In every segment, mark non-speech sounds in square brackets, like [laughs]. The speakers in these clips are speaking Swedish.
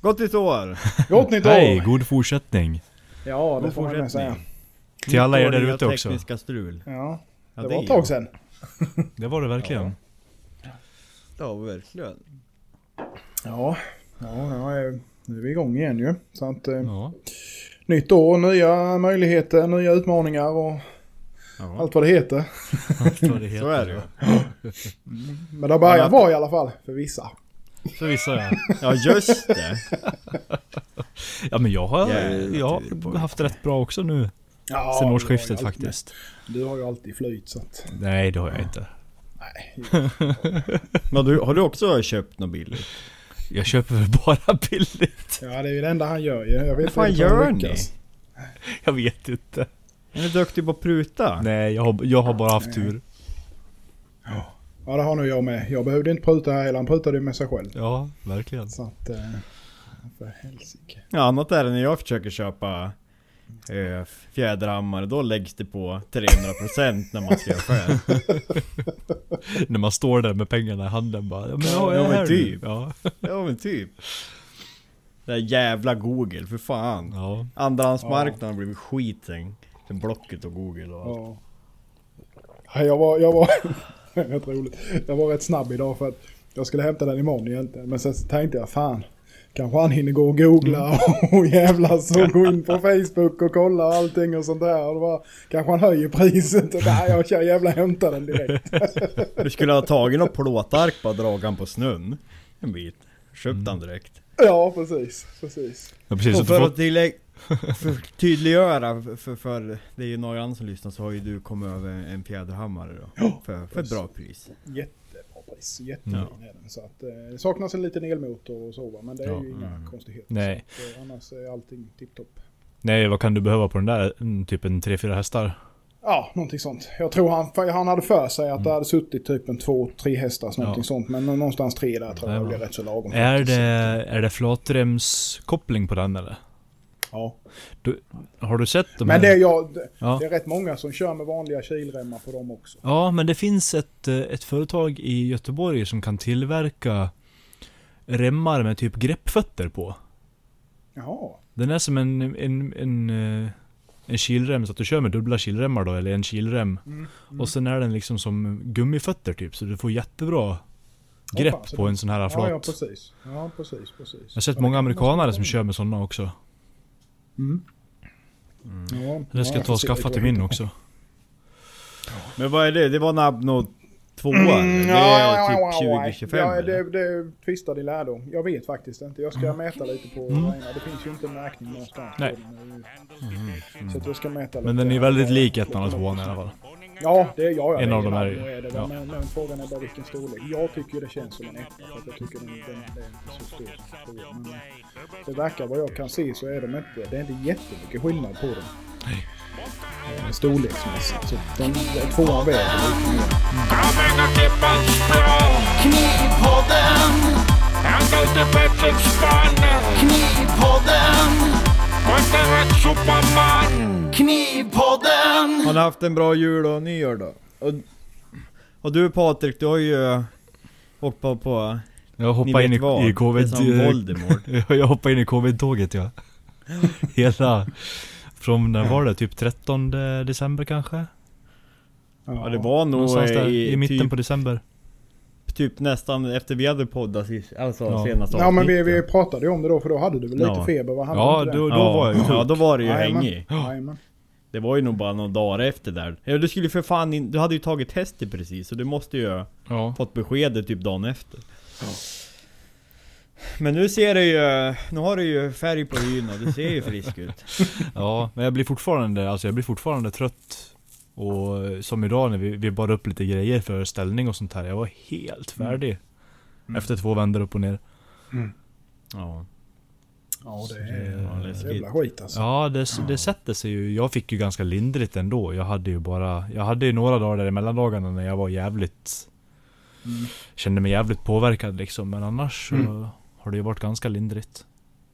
Gott nytt år! [laughs] Gott nytt år! Hej, god fortsättning. Ja, det God får man med säga. Till alla er där ute också. tekniska strul. Ja, Ja, det det var ett tag sedan. Det var det verkligen. Ja, verkligen. Ja, ja, ja nu är vi igång igen ju. Så att, eh, Ja. nytt år, nya möjligheter, nya utmaningar och Ja. allt vad det heter. Allt vad det heter. [laughs] Så är det ju. Men det har börjat bra i alla fall, för vissa. Så vissa ja. Ja, just det. Ja men jag har, Jävlar, jag har haft rätt bra också nu. Ja, Sen du årsskiftet faktiskt. Du har ju alltid flyt så att... Nej det har jag inte. Nej. [laughs] Men du, har du också köpt något billigt? Jag köper väl bara [laughs] billigt. Ja, det är ju det enda han gör ju. Jag vet fan inte han gör ni? Jag vet inte. Är ni duktig på att pruta? Nej jag har, jag har bara haft tur. Ja, det har nog jag med. Jag behövde inte pruta här heller. Han prutade ju med sig själv. Ja, verkligen. Så att... Eh, för helsike. Ja, annat är det när jag försöker köpa eh, fjäderhammare, då läggs det på 300% när man ska göra själv. [laughs] När man står där med pengarna i handen bara. Ja men, Ja, ja, men typ. Ja. Ja men typ. Det där jävla Google, för fan. ja. Andrahandsmarknaden har blivit skit sen. Sen Blocket och Google och allt. Ja. Ja, Jag var, jag var, [laughs] rätt roligt. Jag var rätt snabb idag för att jag skulle hämta den imorgon egentligen. Men sen tänkte jag fan, kanske han hinner gå och googla [laughs] och jävlas och gå in på [laughs] Facebook och kolla och allting och sånt där. Och det var, kanske han höjer priset och nej jag kör jävla hämta den direkt. Du skulle ha tagit något plåtark bara dragit han på snön. En bit. Köpt han direkt. Ja precis, precis. ja precis. Och för att tillägg, [laughs] för tydliggöra, för, för det är ju några andra som lyssnar så har ju du kommit över en fjäderhammare då. för, för ett bra pris. Jättebra pris, jättefin Ja. är den. Så att, eh, det saknas en liten elmotor och så va, men det är Ja, ju inga mm. konstigheter. Nej. Så att, eh, annars är allting tipptopp. nej vad kan du behöva på den där? Mm, Typ en 3-4 hästar? Ja, någonting sånt. Jag tror han, han hade för sig att det hade suttit typ en två, tre hästars någonting Mm. Ja. sånt. Men någonstans tre där tror jag Ja. blir rätt så lagom. Är det, är det flatremskoppling på den eller? Ja. Har du sett de Men det är, jag, det, Ja. det är rätt många som kör med vanliga kilremmar på dem också. Ja, men det finns ett, eh, ett företag i Göteborg som kan tillverka remmar med typ greppfötter på. Jaha. Den är som en, en, en, eh, en kilrem, så att du kör med dubbla kilremmar då, eller en kilrem. Mm. Mm. Och sen är den liksom som gummifötter typ, så du får jättebra grepp så på en sån här flat. Ja, ja, precis. Ja, precis, precis. Jag har sett Ja, många amerikanare som kör med sådana också. Mm. Mm. Ja, Det ska ja, jag ta och skaffa till min också. Men vad är det? Det var Nabno 2 Mm, Det är typ ja. 2025 Ja, det, det tvistade i lärdom. Jag vet faktiskt inte. Jag ska mäta lite på Mm. Det finns ju inte en märkning någonstans. Nej. Mm. Så att jag ska mäta lite. Men den är väldigt lik ettan och tvåan i alla fall. Ja, det är jag. Ja, En av dem är ju ju- är det, ja. men, men frågan är bara vilken storlek. Jag tycker det känns som en etta. För jag tycker den, den, den är inte så stor. Men det verkar vad jag kan se så är de inte, det är inte jättemycket skillnad på dem. Nej. Storleksmässigt. Så den, tvåan väger lite mer. Knivpodden, Och inte superman Knivpodden. Har ni haft en bra jul och nyår då? Och, och du Patrik, du har ju åkt på, på Jag ni hoppade in i, vad, i covid... [laughs] jag hoppade in i covid-tåget ja. [laughs] Hela... Från, när var det? Typ 13 december kanske? Ja det var nog där, i, i mitten typ, på december. typ nästan efter vi hade poddat sist, alltså Ja. senaste Ja men vi, vi pratade ju om det då för då hade du väl lite Ja. feber? va? Hade Ja, då, då var jag ju Ja då var det ju hängig. Jajamän. Det var ju nog bara några dagar efter där. Ja, du skulle för fan in, du hade ju tagit testet precis så du måste ju ha Ja. fått beskedet typ dagen efter. Men nu ser det ju, nu har du ju färg på hyn och du ser ju frisk ut. [laughs] ja, men jag blir fortfarande, alltså jag blir fortfarande trött. Och som idag när vi, vi bar upp lite grejer för ställning och sånt här. Jag var helt färdig. Mm. Efter två vändor upp och ner. Ja. Ja det det är läskigt. jävla skit alltså. Ja, det, det sätter sig ju. Jag fick ju ganska lindrigt ändå. Jag hade ju bara, jag hade ju några dagar där i mellandagarna när jag var jävligt, Mm. kände mig jävligt påverkad liksom. Men annars så Mm. har det ju varit ganska lindrigt.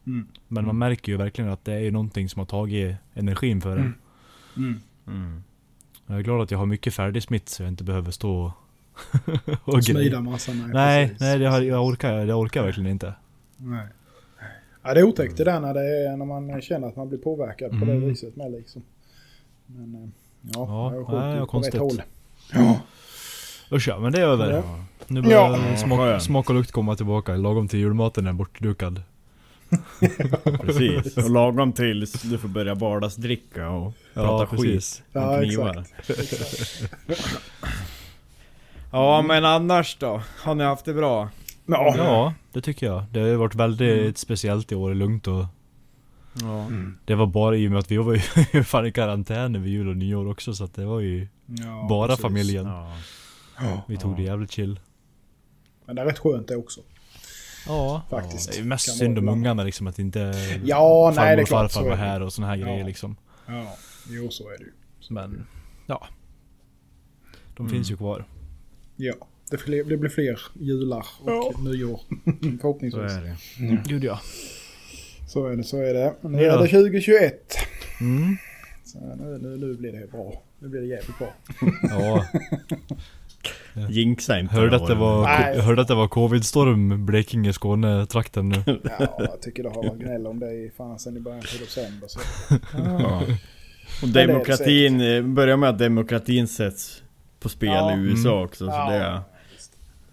Mm. Men man märker ju verkligen att det är ju någonting som har tagit energin för en. Mm. Mm. Mm. Jag är glad att jag har mycket färdig smitt så jag inte behöver stå och, [laughs] och Smida massa nej. Nej, nej det har, jag, orkar, det orkar jag verkligen inte. Nej. Ja, det är otäckt det där när, det är, när man känner att man blir påverkad på det Mm. viset med liksom. Men eh, ja, Ja, jag nej, ju på rätt konstigt. håll. Ja, Usch ja, men det är över. Ja. Nu börjar Ja. smak, smak och lukt komma tillbaka. Lagom till julmaten är bortdukad. [laughs] Precis. Och lagom tills du får börja vardagsdricka och prata skit. Ja, knivar. exakt. [laughs] Ja men annars då? Har ni haft det bra? Ja. Ja, det tycker jag. Det har ju varit väldigt speciellt i år, lugnt och Ja. Det var bara i och med att vi var ju [laughs] fan i karantän över jul och nyår också så att det var ju Ja, bara precis. familjen. Ja. Ja. Vi tog det jävligt chill. Men det är rätt skönt det också. Ja. Faktiskt. Det är mest Kan synd om ungarna liksom att inte Ja, nej, farmor det är och klart, farfar så är var här och såna här Ja. grejer liksom. Ja, jo så är det ju. Men ja. De Mm. finns ju kvar. Ja, det, fler, det blir fler jular och nyår. [laughs] Så Förhoppningsvis. är det. Gud ja. Så är det, så är det. Nu Ja. är det 2021. Mm. Så nu, nu, nu blir det bra. Nu blir det jävligt bra. [laughs] Ja. Jinxa inte Hörde att det var, Nej. hörde att det var covid-storm Blekinge, Skåne-trakten nu. Ja, jag tycker det har varit gnäll om det i fan sen i början på december. Så. Ja. Och demokratin, börjar med att demokratin sätts på spel Ja. i USA Mm. också. Så Ja, det,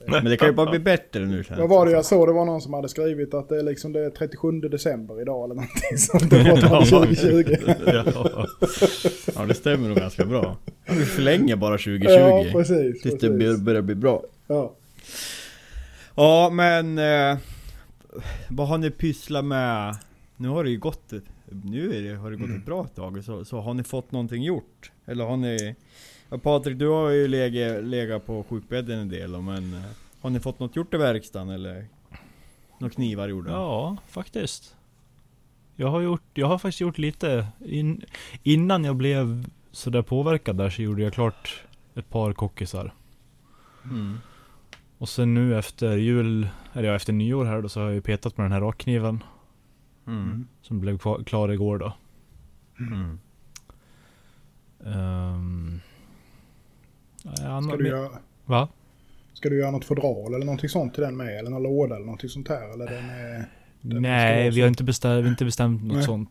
men det kan ju bara bli bättre nu Vad var det jag såg? Det var någon som hade skrivit att det är liksom det är 37 december idag eller någonting sånt. Det var 2020. [laughs] ja. Ja det stämmer nog ganska bra. Vi förlänger bara 2020. Ja, precis. tills det precis. bör- börjar bli bra. Ja. Ja men... Eh, vad har ni pysslat med? Nu har det ju gått Nu är det, har det gått ett bra tag. Så, så har ni fått någonting gjort? Eller har ni... Ja, Patrik du har ju legat, legat på sjukbädden en del men... eh, Har ni fått något gjort i verkstaden eller? Några knivar gjorda? Ja, faktiskt. Jag har, gjort, jag har faktiskt gjort lite. In, innan jag blev sådär påverkad där så gjorde jag klart ett par kockisar. Mm. Och sen nu efter jul, eller ja, efter nyår här då, så har jag ju petat med den här rakkniven. Mm. Som blev klar igår då. Mm. Um, ja, Ska, du göra, Va? ska du göra något fodral eller någonting sånt till den med? Eller någon låda eller någonting sånt här? Eller den är... Den Nej, vi har inte bestämt, inte bestämt något Nej, sånt.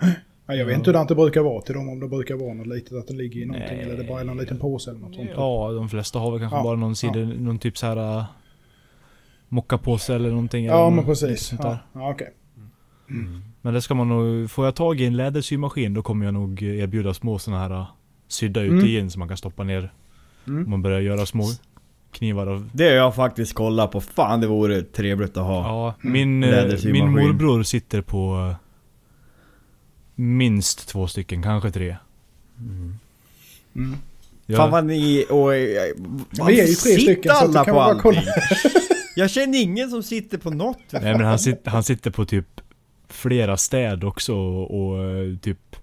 nej. Ja, jag vet inte hur det brukar vara till dem. Om det brukar vara något litet att det ligger i någonting. Nej. Eller det bara är någon liten påse eller något sånt. Ja, de flesta har väl kanske Ja, bara någon sida, någon typ så här äh, mockapåse eller någonting. Ja, eller men precis. sånt där. Ja, ja, okej. Men det ska man nog, får jag tag i en lädersymaskin då kommer jag nog erbjuda små såna här äh, sydda Mm. utegin som man kan stoppa ner. Mm. Man börjar göra små knivar av Det har jag faktiskt kollat på. Fan det vore trevligt att ha. Ja, min, eh, min morbror sitter på eh, minst två stycken, kanske tre. Mm. Jag, Fan vad ni och... eh, vi är ju tre stycken, så alla kan på bara allting? kolla. [laughs] Jag känner ingen som sitter på något. nej men han, sit, han sitter på typ flera städ också och, och typ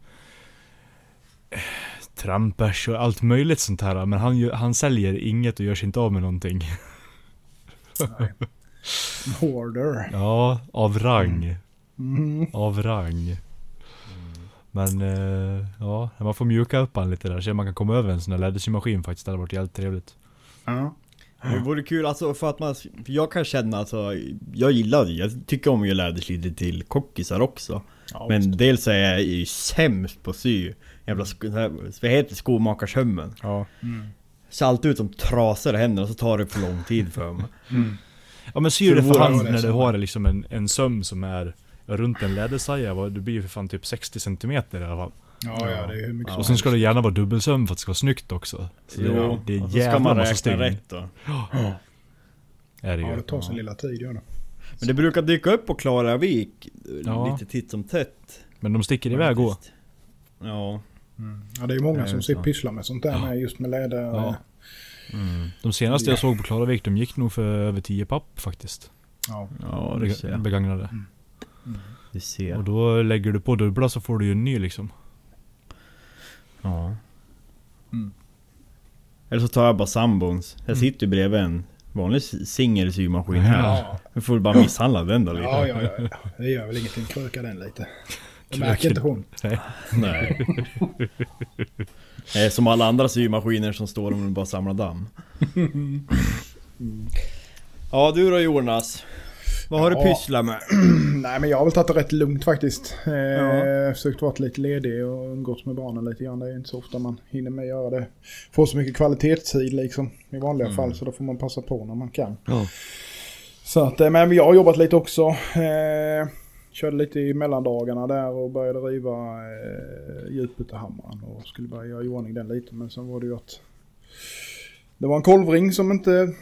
trampers och allt möjligt sånt här. Men han, han säljer inget och gör sig inte av med någonting. Hoarder. Ja, av rang. Mm. Av rang. Men eh, ja, man får mjuka upp han lite där. Så man kan komma över en sån här lädersymaskin faktiskt. Det hade varit jävligt trevligt. Ja. Det vore kul alltså för att man... För jag kan känna alltså... Jag gillar det. Jag tycker om att göra läderslidor till kockisar också. Men dels är jag ju sämst på att sy. Jävla sk- så här- vad heter det? Skomakarshömmen. Ja. Ser alltid ut som trasor i händerna och så tar det för lång tid för mig. Ja men syr det för hand när du har liksom en, en söm som är runt en lädersaja. Det blir ju för fan typ 60 cm i alla fall. Ja, ja, det är hur mycket som Och sen ska det gärna vara dubbelsöm för att det ska vara snyggt också. Så det, Jo, det är och så jävla ska man massa räkna stygn. rätt då. Är det Ja, det tar sin lilla tid gör det. Men det brukar dyka upp på Klaravik Ja. lite titt som tätt. Men de sticker iväg och. faktiskt. Ja. Ja, det är många Det är som sitter pysslar med sånt där med just med läder. Ja. Mm. De senaste jag såg på Klaravik, de gick nog för över 10 papp faktiskt. Ja. Ja, du ser. Begagnade. Du ser. Och då lägger du på dubbla så får du ju en ny liksom. Ja. Mm. Eller så tar jag bara sambons. Jag sitter ju bredvid en vanlig singelsymaskin här. Ja. Vi får bara misshandla den då lite. Ja, ja, ja, ja. Det gör väl ingenting. Kröka den lite. Det märker inte hon. Nej. Är [laughs] som alla andra symaskiner som står om du bara samlar damm. Ja du då Jonas? Vad har du Ja. pysslat med? [clears throat] Nej men jag har väl tagit det rätt lugnt faktiskt. Eh, Ja. Försökt vara lite ledig och umgås med barnen lite grann. Det är inte så ofta man hinner med att göra det. Får så mycket kvalitetstid liksom i vanliga Mm. fall så då får man passa på när man kan. Ja. Så att, eh, men jag har jobbat lite också. Eh, körde lite i mellandagarna där och började riva eh, djupbytehammaren och skulle börja göra i ordning den lite. Men sen var det ju att det var en kolvring som inte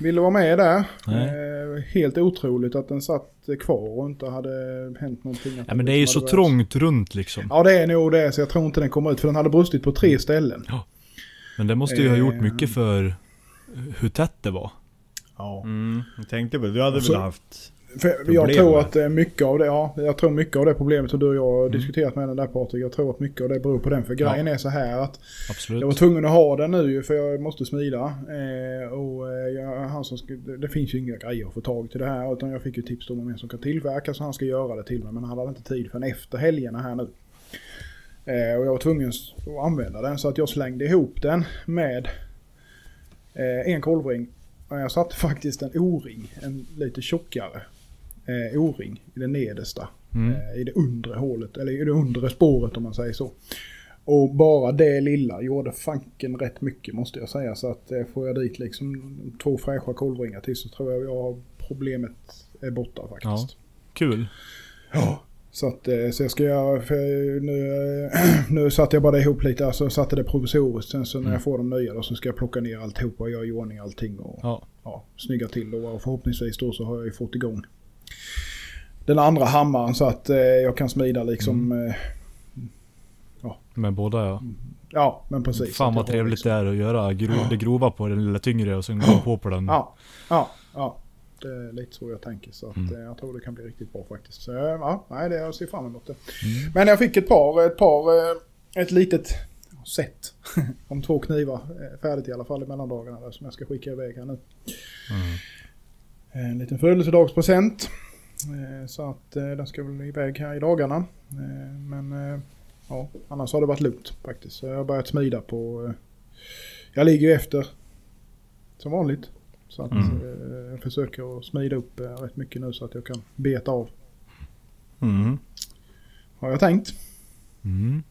ville vara med där. Eh, helt otroligt att den satt kvar och inte hade hänt någonting. Ja men det är ju så sig. trångt runt liksom. Ja det är nog det så jag tror inte den kommer ut för den hade brustit på tre ställen. Men det måste ju ha gjort Eh. mycket för hur tätt det var. Ja. Mm, jag tänkte på det. Du hade Så- väl haft... För jag tror att eh, mycket av det, ja, jag tror mycket av det problemet och du och jag Mm. har diskuterat med den där Patrik. Jag tror att mycket av det beror på den. För grejen är så här att Absolut. jag var tvungen att ha den nu för jag måste smida. Eh, och eh, jag, han som ska, det, det finns ju inga grejer att få tag till det här. Utan jag fick ju tips om en som kan tillverka så han ska göra det till mig. Men han hade inte tid förrän efter helgerna här nu. Eh, och jag var tvungen att använda den så att jag slängde ihop den med eh, en kolvring. Och jag satte [laughs] faktiskt en O-ring, en lite tjockare eh, O-ring i det nedersta. Mm. Eh, I det undre hålet, eller i det undre spåret om man säger så. Och bara det lilla gjorde fanken rätt mycket måste jag säga. Så att eh, får jag dit liksom två fräscha kolvringar till så tror jag jag problemet är borta faktiskt. Kul. Ja. Så att eh, så jag ska göra, nu, eh, [clears throat] nu satte jag bara ihop lite, alltså satte det provisoriskt. Sen så när jag får de nya då så ska jag plocka ner alltihop och göra i ordning allting och Ja. ja, snygga till. Och förhoppningsvis då så har jag ju fått igång den andra hammaren så att eh, jag kan smida liksom. Eh, Med båda ja. ja, men precis. Fan Att vad trevligt liksom- det är att göra gro- det grova på den lilla tyngre och sen gå [clears throat] på på den. Ja, ja, ja. Det är lite så jag tänker. Så att, Mm. eh, jag tror det kan bli riktigt bra faktiskt. Så, eh, ja, nej, det jag ser fram emot det. Mm. Men jag fick ett par, ett par, eh, ett litet set [laughs] om två knivar färdigt i alla fall i mellandagarna där, som jag ska skicka iväg här nu. Mm. En liten födelsedagspresent. Eh, Så att eh, den ska väl iväg här i dagarna. Eh, Men ja, annars har det varit lugnt faktiskt. Så jag har börjat smida på... Jag ligger ju efter som vanligt. Så att Mm. jag försöker att smida upp rätt mycket nu så att jag kan beta av. Mm. Har jag tänkt. Mm.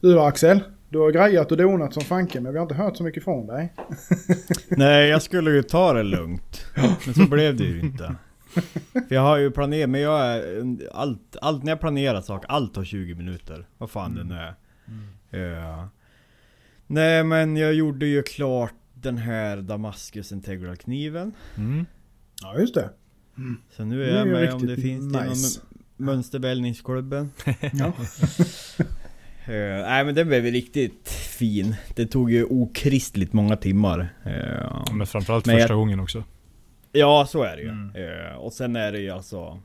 Du då Axel? Du har grejat och donat som fanken men vi har inte hört så mycket från dig. [laughs] Nej, jag skulle ju ta det lugnt. Men så blev det ju inte. För jag har ju planerat, men jag är... Allt, allt när jag planerar saker, allt tar 20 minuter. Vad fan det nu är. Ja. Nej men jag gjorde ju klart den här Damascus Integral kniven. Mm. Ja just det. Så nu är är jag ju med om det finns nice. inom mönsterbällningsklubben. [laughs] Ja. [laughs] Eh, nej men den blev ju riktigt fin. Det tog ju okristligt många timmar. Eh, Men framförallt Men jag- första gången också. Ja, så är det ju. Mm. Eh, och sen är det ju alltså...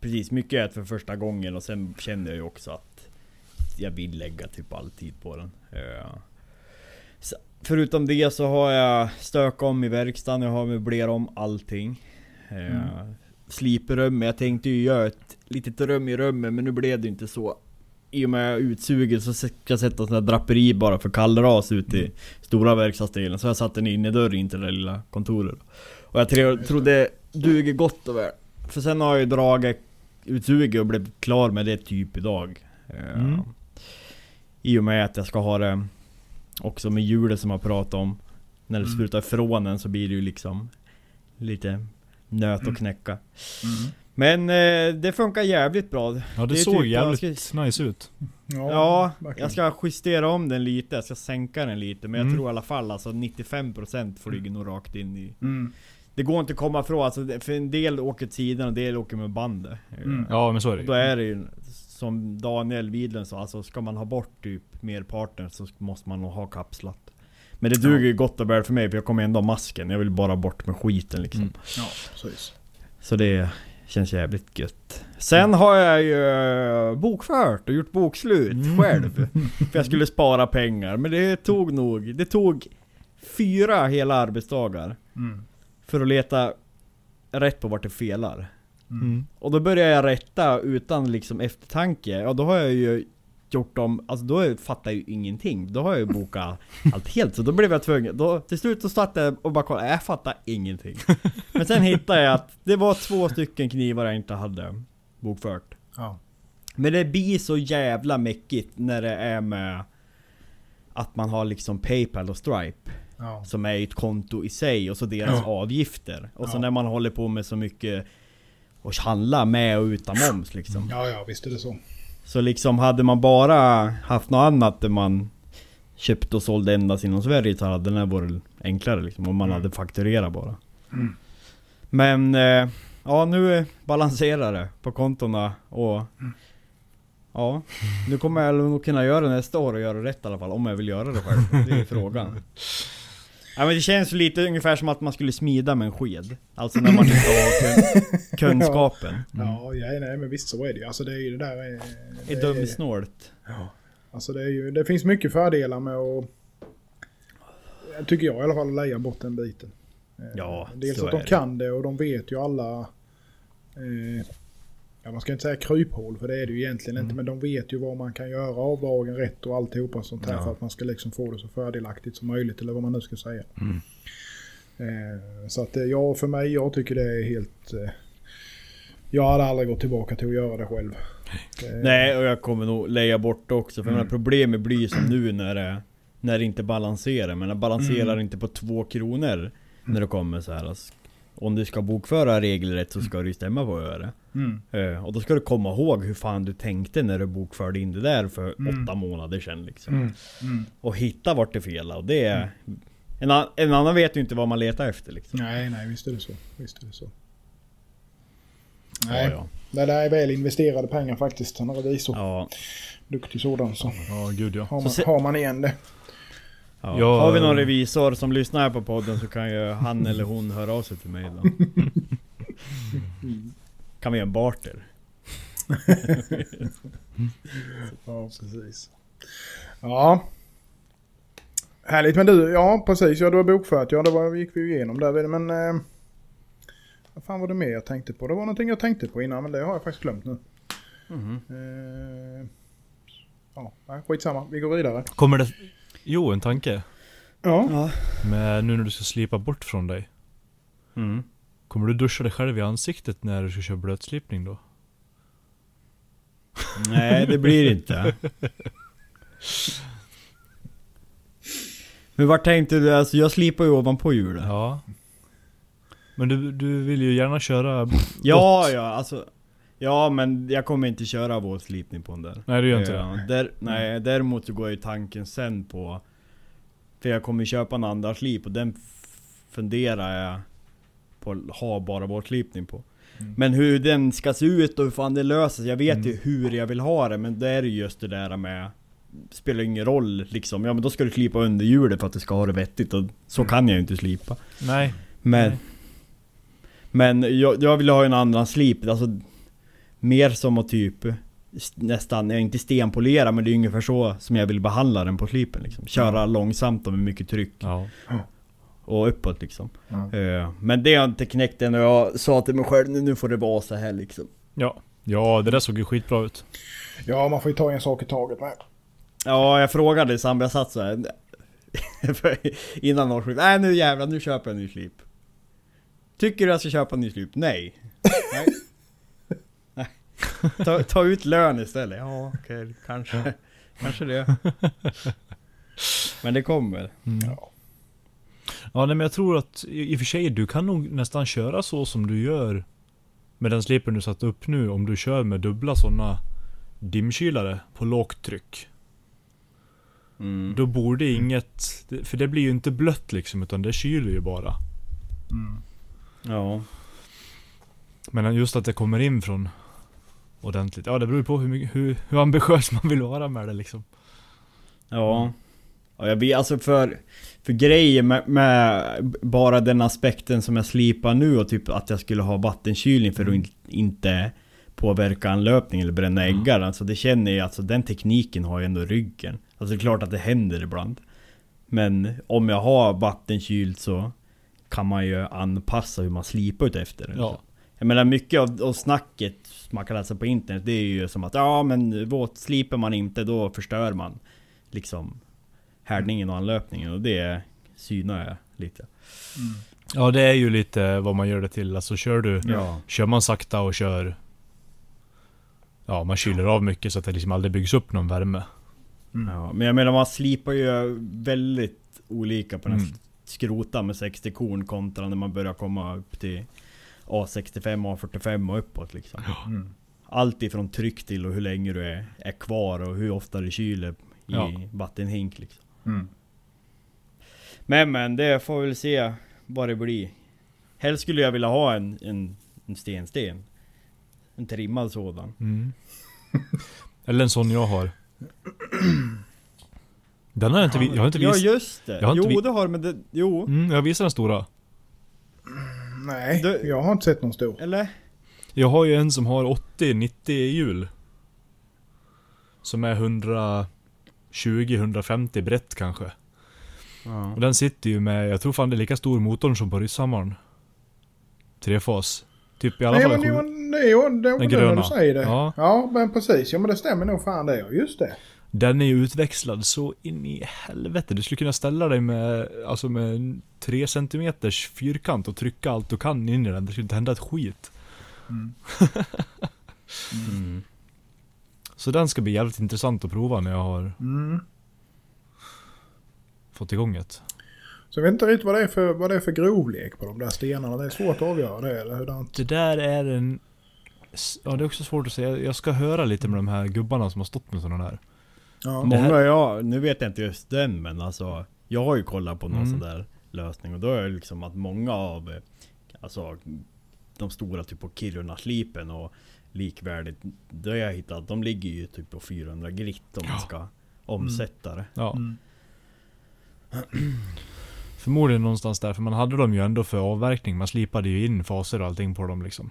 Precis, mycket är för första gången och sen känner jag ju också att jag vill lägga typ all tid på den. Eh, så, förutom det så har jag stökat om i verkstaden, jag har möblerat om allting. Eh, Mm. Sliperrum, jag tänkte ju göra ett litet rum i rummet men nu blev det inte så. I och med utsuget så ska jag sätta sån draperi bara för kallras ut i stora verkstadsdelen. Så jag satte en innerdörr in till det lilla kontoret. Och jag tro, trodde duger gott och väl. För sen har jag ju dragit utsuget och blev klar med det typ idag. Eh, Mm. I och med att jag ska ha det också med hjulet som jag pratade om. När det Mm. sprutar ifrån den så blir det ju liksom lite nöt Mm. att knäcka. Men eh, det funkar jävligt bra. Ja det, Det såg typ- jävligt jag ska- nice ut. Ja, verkligen. jag ska justera om den lite, jag ska sänka den lite Men jag Mm. tror i alla fall alltså 95% flyger nog rakt in i Mm. Det går inte att komma ifrån, alltså, för en del åker sidan och en del åker med bandet Mm. Ja men så är det Då är det ju som Daniel Widlund sa, alltså ska man ha bort typ merparten så måste man nog ha kapslat Men det duger ju gott och väl för mig för jag kommer ändå ha masken, jag vill bara bort med skiten liksom Mm. Ja, precis. Så det känns jävligt gött. Sen har jag ju eh, bokfört och gjort bokslut Mm. själv. [laughs] För jag skulle spara pengar. Men det tog nog, det tog fyra hela arbetsdagar. Mm. För att leta rätt på vart det felar. Mm. Och då började jag rätta utan liksom eftertanke. Ja då har jag ju gjort om, alltså då fattar jag ju ingenting. Då har jag ju bokat [laughs] allt helt, så då blev jag tvungen. Då, till slut så startade jag och bara kollade, jag fattar ingenting. [laughs] Men sen hittade jag att det var två stycken knivar jag inte hade bokfört. Ja. Men det blir så jävla mäckigt när det är med att man har liksom Paypal och Stripe. Ja. Som är ett konto i sig och så deras Ja. avgifter. Och så när man håller på med så mycket och handla med och utan moms liksom. ja, ja, visst är det så. Så liksom hade man bara haft något annat där man köpte och sålde endast inom Sverige så hade den här varit enklare liksom. Om man Mm. hade fakturerat bara. Mm. Men eh, ja nu balanserar det på kontona och Mm. Ja, nu kommer jag nog kunna göra det nästa år och göra rätt i alla fall. Om jag vill göra det själv. Det är frågan. [laughs] Ja men det känns ju lite ungefär som att man skulle smida med en sked. Alltså när man inte har kun- [laughs] kunskapen. Ja, ja, nej men visst så är det ju. Alltså det är ju det där... är- Det är dumsnålt. Alltså det är ju, det finns mycket fördelar med att... Tycker jag i alla fall, leja bort den biten. Eh, Ja, Dels så att de är det. kan det och de vet ju alla... Eh, ja, man ska inte säga kryphål för det är det ju egentligen Mm. inte. Men de vet ju vad man kan göra avdragen rätt och alltihopa sånt här Ja. för att man ska liksom få det så fördelaktigt som möjligt eller vad man nu ska säga. Mm. Eh, så att eh, ja, för mig, jag tycker det är helt... Eh, jag hade aldrig gått tillbaka till att göra det själv. Eh, [laughs] Nej, och jag kommer nog lägga bort det också. För Mm. problemet blir som nu när det, när det inte balanserar. Men det balanserar Mm. inte på två kronor. När det kommer så här. Alltså, om du ska bokföra regelrätt så ska du ju stämma på att göra det. Mm. Eh, Och då ska du komma ihåg hur fan du tänkte när du bokförde in det där för Mm. åtta månader sedan liksom. Mm. Mm. Och hitta vart det fel och det är... En, an- en annan vet ju inte vad man letar efter liksom. Nej, nej, visst är det så. Visst är det så. Ja, Nej, ja. det där är väl investerade pengar faktiskt. Han är revisor. ja, Duktig sådan. Så Ja, gud ja. har man, har man igen det. Ja. Jag- Har vi någon revisor som lyssnar på podden så kan ju han eller hon höra av sig till mig då. [laughs] Kan vi göra en barter? [laughs] Ja, precis. Ja. Härligt. Men du, ja precis. Ja, du har bokfört. Ja, det var, gick vi ju igenom där. Men... Eh, vad fan var det mer jag tänkte på? Det var någonting jag tänkte på innan, men det har jag faktiskt glömt nu. Mhm. Eh, ja, skitsamma. Vi går vidare. Kommer det... Jo, en tanke. Ja. Ja. Men nu när du ska slipa bort från dig. Mm. Kommer du duscha dig själv i ansiktet när du ska köra blötslipning då? Nej, det blir inte. Men vart tänkte du? Alltså jag slipar ju ovanpå hjulet. Ja. Men du, du vill ju gärna köra... Ja, ja, alltså. Ja, men jag kommer inte köra våtslipning på den där. Nej, du gör inte Ja, det. där, nej, däremot så går ju tanken sen på... För jag kommer köpa en andra slip och den funderar jag på att ha bara våtslipning på. Mm. Men hur den ska se ut och hur fan det löser sig, jag vet Mm. ju hur jag vill ha det men det är ju just det där med Spelar ingen roll liksom, ja men då ska du slipa under hjulet för att du ska ha det vettigt och så Mm. kan jag ju inte slipa. Nej. Men Nej. Men jag, jag vill ha en annan slip, alltså Mer som att typ Nästan, jag inte stenpolera men det är ungefär så som jag vill behandla den på slipen liksom. Köra långsamt och med mycket tryck Ja. och uppåt liksom. Ja. Eh, Men det har jag inte knäckt än och jag sa till mig själv nu, får det vara så här liksom. Ja. Ja, det där såg ju skitbra ut. ja, man får ju ta en sak i taget med. Ja, jag frågade Sam, jag satt så här för [laughs] Innan årsskiftet, nej nu jävlar, nu köper jag en ny slip Tycker du jag ska köpa en ny slip? Nej, [laughs] nej. [laughs] Ta, ta ut lön istället, ja okej, kanske Kanske det [laughs] Men det kommer Mm. Ja. Ja, nej, men jag tror att i i och för sig, du kan nog nästan köra så som du gör med den slipen du satt upp nu. Om du kör med dubbla sådana dimkylare på lågt tryck. mm. Då borde inget... För det blir ju inte blött liksom, utan det kyler ju bara. Mm. Ja, Men just att det kommer in från ordentligt. Ja, det beror ju på hur, mycket, hur, hur ambitiös man vill vara med det liksom. ja Ja, jag blir alltså för, för grejer med, med bara den aspekten som jag slipar nu och typ att jag skulle ha vattenkylning för att in, inte påverka anlöpning eller bränna Mm. äggar. Alltså det känner jag, alltså den tekniken har jag ändå i ryggen. Alltså det är klart att det händer ibland. Men om jag har vattenkylt så kan man ju anpassa hur man slipar ut efter det. Ja. Jag menar mycket av, av snacket man kan läsa på internet det är ju som att ja men våtslipar man inte då förstör man liksom härdningen och anlöpningen och det synar jag lite. Ja det är ju lite vad man gör det till. Alltså kör du... Ja. Kör man sakta och kör... Ja, man kyler av mycket så att det liksom aldrig byggs upp någon värme. ja. Men jag menar man slipar ju väldigt olika på den här Mm. skrota med 60 korn kontra när man börjar komma upp till A65, A45 och uppåt liksom. Mm. Allt ifrån tryck till och hur länge du är, är kvar och hur ofta du kyler i Ja. vattenhink liksom. Mm. Men men, det får vi väl se vad det blir. Helst skulle jag vilja ha en, en, en stensten. En trimmad sådan. Mm. [laughs] Eller en sån jag har. Den har jag inte, vi- jag har inte Ja visat. just det! jag har inte jo vi- det har men det, jo. Mm, jag visar den stora. Nej, Du- jag har inte sett någon stor. Eller? Jag har ju en som har 80-90 hjul. Som är 120-150 brett kanske. Ja. Och den sitter ju med, jag tror fan det är lika stor motorn som på rysshammaren. Trefas. Typ i alla Nej, fall men en det var det, Den gröna. du säger det. Ja. Ja. men precis. Ja, men det stämmer nog fan det. ja. Just det. Den är ju utväxlad så in i helvete. Du skulle kunna ställa dig med, alltså med en 3 cm fyrkant och trycka allt du kan in i den. Det skulle inte hända ett skit. [laughs] Mm. Så den ska bli jävligt intressant att prova när jag har Mm. fått igång ett. Så jag vet inte riktigt vad det är för, vad det är för grovlek på de där stenarna. Det är svårt att avgöra det eller hurdant. Det där är en... Ja det är också svårt att säga. Jag ska höra lite med de här gubbarna som har stått med sådana där. Ja. Många här- jag, nu vet jag inte just den men alltså Jag har ju kollat på någon Mm. sån där lösning och då är det liksom att många av eh, Alltså De stora typ på Kiruna-slipen och likvärdigt Det har jag hittat, de ligger ju typ på 400 grit om man Ja. ska omsätta det. Ja. Mm. [clears throat] Förmodligen någonstans där, för man hade dem ju ändå för avverkning. Man slipade ju in faser och allting på dem liksom.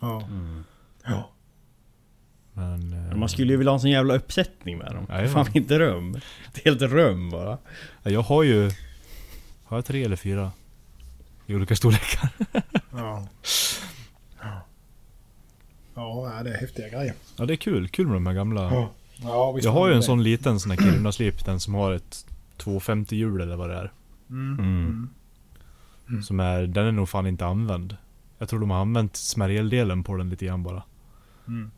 Ja. Mm. ja. Men... eh, Men man skulle ju vilja ha en sån jävla uppsättning med dem. Jajamän. Fan inte rum. Ett helt rum bara. ja, Jag har ju... Har jag tre eller fyra? I olika storlekar. Ja. [laughs] Ja, ja, det är häftiga grejer. Ja det är kul. Kul med de här gamla. Ja, ja visst Jag har ju en det. sån liten sån här Kiruna-slip. Den som har ett 250 hjul eller vad det är. Mm. Mm. Mm. Som är... Den är nog fan inte använd. Jag tror de har använt smärjeldelen på den lite grann bara. Mm.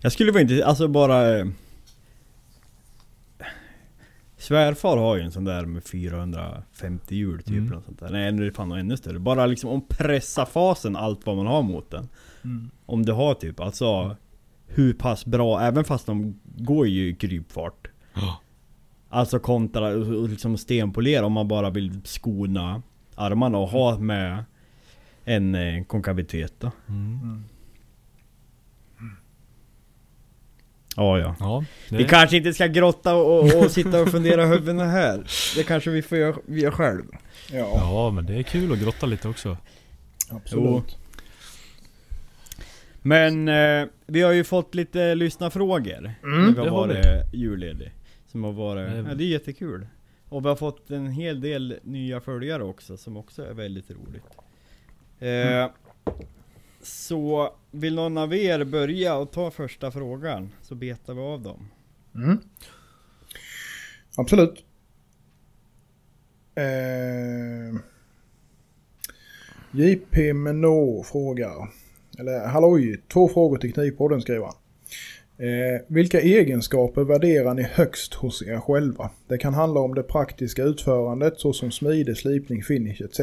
Jag skulle vara inte, alltså bara... eh, Svärfar har ju en sån där med 450 hjul typ Mm. eller något sånt där. Nej nu är det fan ännu större. Bara liksom om pressa fasen allt vad man har mot den. Mm. Om du har typ, alltså hur pass bra, även fast de går ju i krypfart. Ja. Alltså kontra och och liksom stenpolera om man bara vill skona armarna och ha med en eh, konkavitet då. Mm. Mm. Ja ja. Ja. Det, Vi kanske inte ska grotta och, och, och sitta och fundera huvudena här. Det kanske vi får göra, vi gör själv. Ja, Ja men det är kul att grotta lite också. absolut. Men eh, vi har ju fått lite lyssnarfrågor. Mm, när vi det har har vi. varit julledig. Som har varit, Det är- ja, det är jättekul. Och vi har fått en hel del nya följare också som också är väldigt roligt. Eh, så vill någon av er börja och ta första frågan? Så betar vi av dem. Mm. Absolut. Eh, JP Menå frågar. Eller halloj, två frågor till Knivpodden skriver han. Eh, vilka egenskaper värderar ni högst hos er själva? Det kan handla om det praktiska utförandet såsom smide, slipning, finish etc.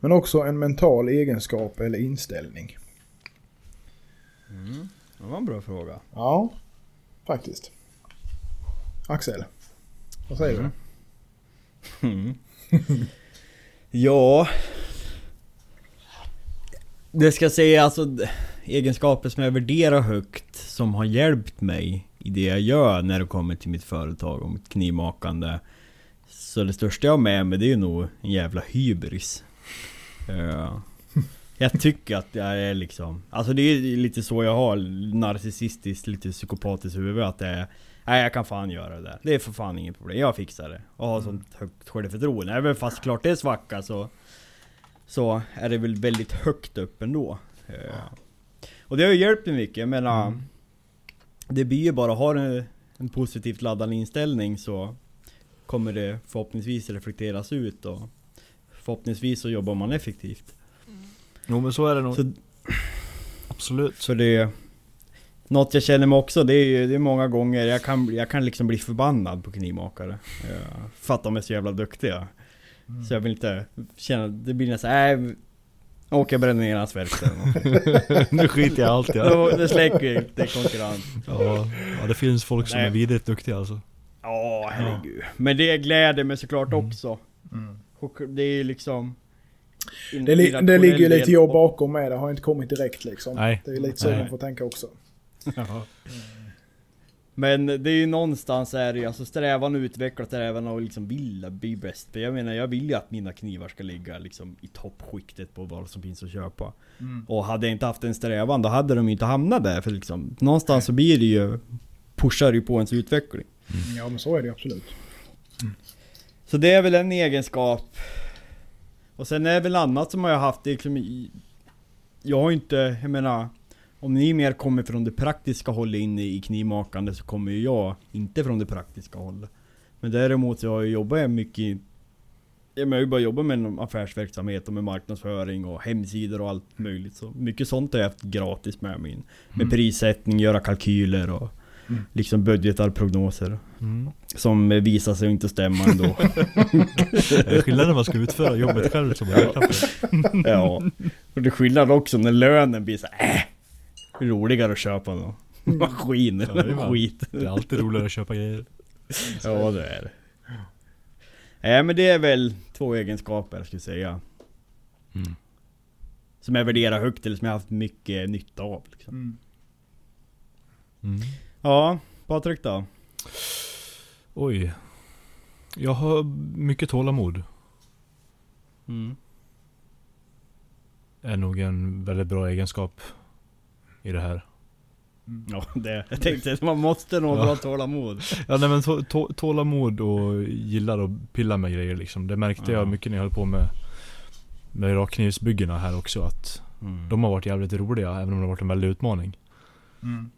Men också en mental egenskap eller inställning. Det var en bra fråga. Ja, faktiskt. Axel, vad säger du? Mm. [laughs] ja... Det ska säga alltså egenskaper som jag värderar högt som har hjälpt mig i det jag gör när det kommer till mitt företag och mitt knivmakande. Så det största jag har med mig det är ju nog en jävla hybris. Ja. Jag tycker att jag är liksom, alltså det är lite så jag har, narcissistiskt, lite psykopatiskt huvud att det är Nej jag kan fan göra det där. Det är för fan inget problem. Jag fixar det. Och har sånt högt självförtroende. Även fast klart det är svacka så... Så är det väl väldigt högt upp ändå. Eh, Och det har ju hjälpt mig mycket, jag menar Mm. Det blir ju bara, har en, en positivt laddad inställning så Kommer det förhoppningsvis reflekteras ut och Förhoppningsvis så jobbar man effektivt. Jo men så är det nog. Så, Absolut. så det Något jag känner mig också, det är ju det är många gånger jag kan, jag kan liksom bli förbannad på knivmakare. För att de är så jävla duktiga. Så jag vill inte känna, det blir nästan, nej Åker jag bränner ner hans [laughs] verkstad. nu skiter jag i allt ja. Det släcker det är konkurrens. ja. Ja det finns folk som Nej. är vidrigt duktiga alltså. Ja, herregud. Men det gläder mig såklart Mm. också. Och det är liksom... Det, li det ligger ju lite jobb bakom med det. har inte kommit direkt liksom. Nej. Det är lite så Nej. man får tänka också. [laughs] Men det är ju någonstans är det ju, alltså strävan att utveckla strävan och liksom vilja bli bäst. För jag menar, jag vill ju att mina knivar ska ligga liksom i toppskiktet på vad som finns att köpa. Och hade jag inte haft en strävan, då hade de ju inte hamnat där. För liksom, någonstans så blir det ju, pushar ju på ens utveckling. Ja men så är det absolut. Så det är väl en egenskap. Och sen är det väl annat som jag har haft liksom i... Jag har ju inte, jag menar... Om ni mer kommer från det praktiska hållet in i knivmakande så kommer ju jag inte från det praktiska hållet. Men däremot så har jag jobbat mycket. Jag har ju bara jobbat med affärsverksamhet och med marknadsföring och hemsidor och allt möjligt. Så mycket sånt har jag haft gratis med mig. Med prissättning, göra kalkyler och liksom budgetar, prognoser. Mm. Som visar sig inte stämma ändå. [laughs] Det är skillnad när man ska utföra jobbet själv som man. Ja. Och det är skillnad också när lönen blir så här, äh, roligare att köpa någon maskin eller Jajamän. skit. Det är alltid roligare att köpa grejer. Ja det är det. Nej men det är väl två egenskaper jag skulle säga. Mm. Som jag värderar högt eller som jag har haft mycket nytta av. Liksom. Mm. Mm. Ja, Patrik då? Oj. Jag har mycket tålamod. Mm. Är nog en väldigt bra egenskap i det här. Ja, det, jag tänkte att man måste nog ha bra tålamod. [laughs] Ja nej men tå- tå- tålamod och gillar att pilla med grejer liksom. Det märkte Ja. jag mycket när jag höll på med med rakknivsbyggena här också att Mm. de har varit jävligt roliga även om det har varit en väldig utmaning. Mm.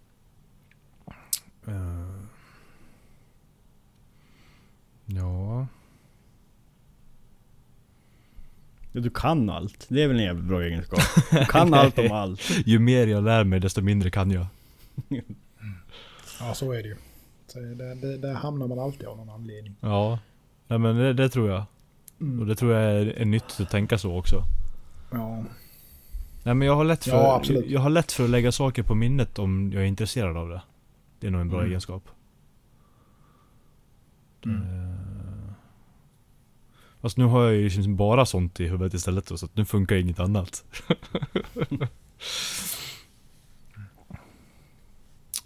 Eh, Ja. Ja, Du kan allt. Det är väl en jävligt bra egenskap. [laughs] Du kan allt om allt. Ju mer jag lär mig desto mindre kan jag. Ja så är det ju. Så det, det, där hamnar man alltid av någon anledning. Ja. Nej men det, det tror jag. Och det tror jag är, är nyttigt att tänka så också. Ja. Nej men jag har lätt för, Ja, jag har lätt för att lägga saker på minnet om jag är intresserad av det. Det är nog en bra Mm. egenskap. Mm. Fast nu har jag ju liksom bara sånt i huvudet istället då, så att nu funkar inget annat. [laughs]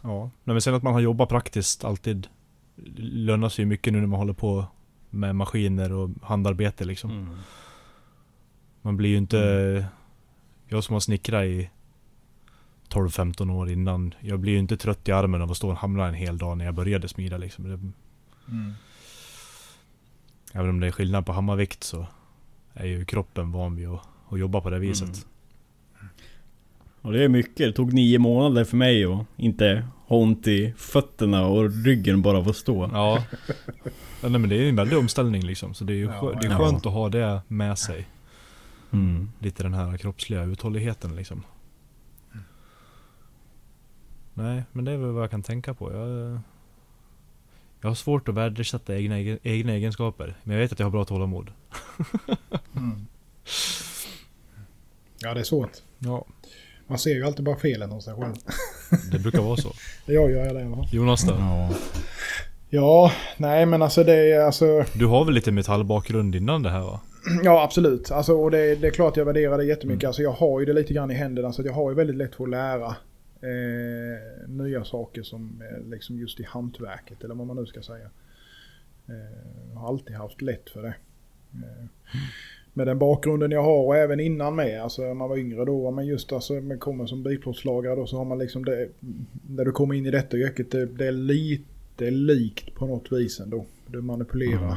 ja, Nej, men sen att man har jobbat praktiskt alltid lönar sig ju mycket nu när man håller på med maskiner och handarbete liksom. Mm. Man blir ju inte... Jag som har snickrat i 12-15 år innan. Jag blir ju inte trött i armen av att stå och hamra en hel dag när jag började smida liksom. Det, Mm. Även om det är skillnad på hammarvikt så är ju kroppen van vid att, att jobba på det viset. Mm. Och det är mycket. Det tog nio månader för mig att inte ha ont i fötterna och ryggen bara för att stå. Ja. ja nej, men det är ju en väldig omställning liksom. Så det är ju Ja, det är ja. skönt att ha det med sig. Mm. Lite den här kroppsliga uthålligheten liksom. Nej, men det är väl vad jag kan tänka på. Jag, jag har svårt att värdesätta egna, egna egenskaper. Men jag vet att jag har bra tålamod. [laughs] Mm. Ja det är svårt. Ja, Man ser ju alltid bara felen hos sig själv. [laughs] det brukar vara så. Jag gör det i alla fall. Jonas då? Ja. Ja, nej men alltså det är alltså... Du har väl lite metallbakgrund innan det här va? [clears throat] Ja absolut. Alltså, och det, det är klart jag värderar det jättemycket. Mm. Alltså, jag har ju det lite grann i händerna så att jag har ju väldigt lätt för att lära eh, nya saker som liksom just i hantverket eller vad man nu ska säga. Eh, har alltid haft lätt för det. Eh, med den bakgrunden jag har och även innan med, alltså när man var yngre då, men just alltså man kommer som bilplåtslagare då så har man liksom det, när du kommer in i detta yrket, det, det är lite likt på något vis ändå. Du manipulerar Mm.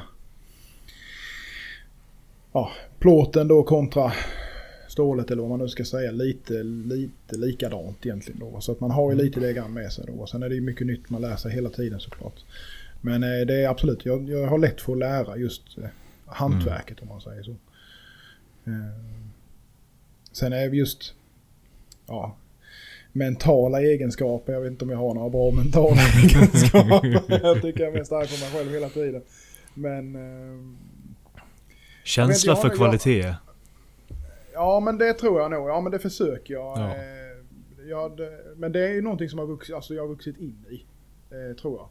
ja, plåten då kontra stålet eller vad man nu ska säga lite, lite likadant egentligen då. Så att man har ju lite det grann med sig då. Sen är det ju mycket nytt man lär sig hela tiden såklart. Men eh, det är absolut, jag, jag har lätt för att lära just eh, hantverket om man säger så. Eh, sen är vi just, ja, mentala egenskaper. Jag vet inte om jag har några bra mentala [laughs] egenskaper. jag tycker jag är mest arg på mig själv hela tiden. Men... Eh, Känsla jag för har- kvalitet. Ja men det tror jag nog. Ja men det försöker jag. Ja. Eh, ja, det, men det är ju någonting som jag har vuxit, alltså jag har vuxit in i. Eh, tror jag.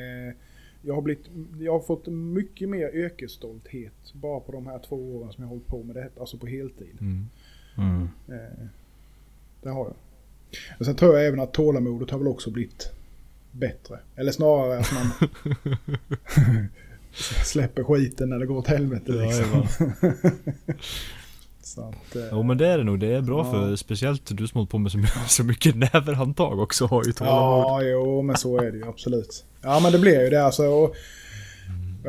Eh, jag, har blivit, jag har fått mycket mer yrkesstolthet bara på de här två åren som jag har hållit på med det. Alltså på heltid. Mm. Mm. Eh, det har jag. Och sen tror jag även att tålamodet har väl också blivit bättre. Eller snarare att man [laughs] [laughs] släpper skiten när det går åt helvete liksom. [laughs] Så att, eh, Jo men det är det nog, det är bra Ja. för speciellt du som hållit på med så mycket, [laughs] så mycket näverhandtag också har ju tålamod. Ja, jo, men så är det ju absolut. Ja, men det blir ju det alltså. Och,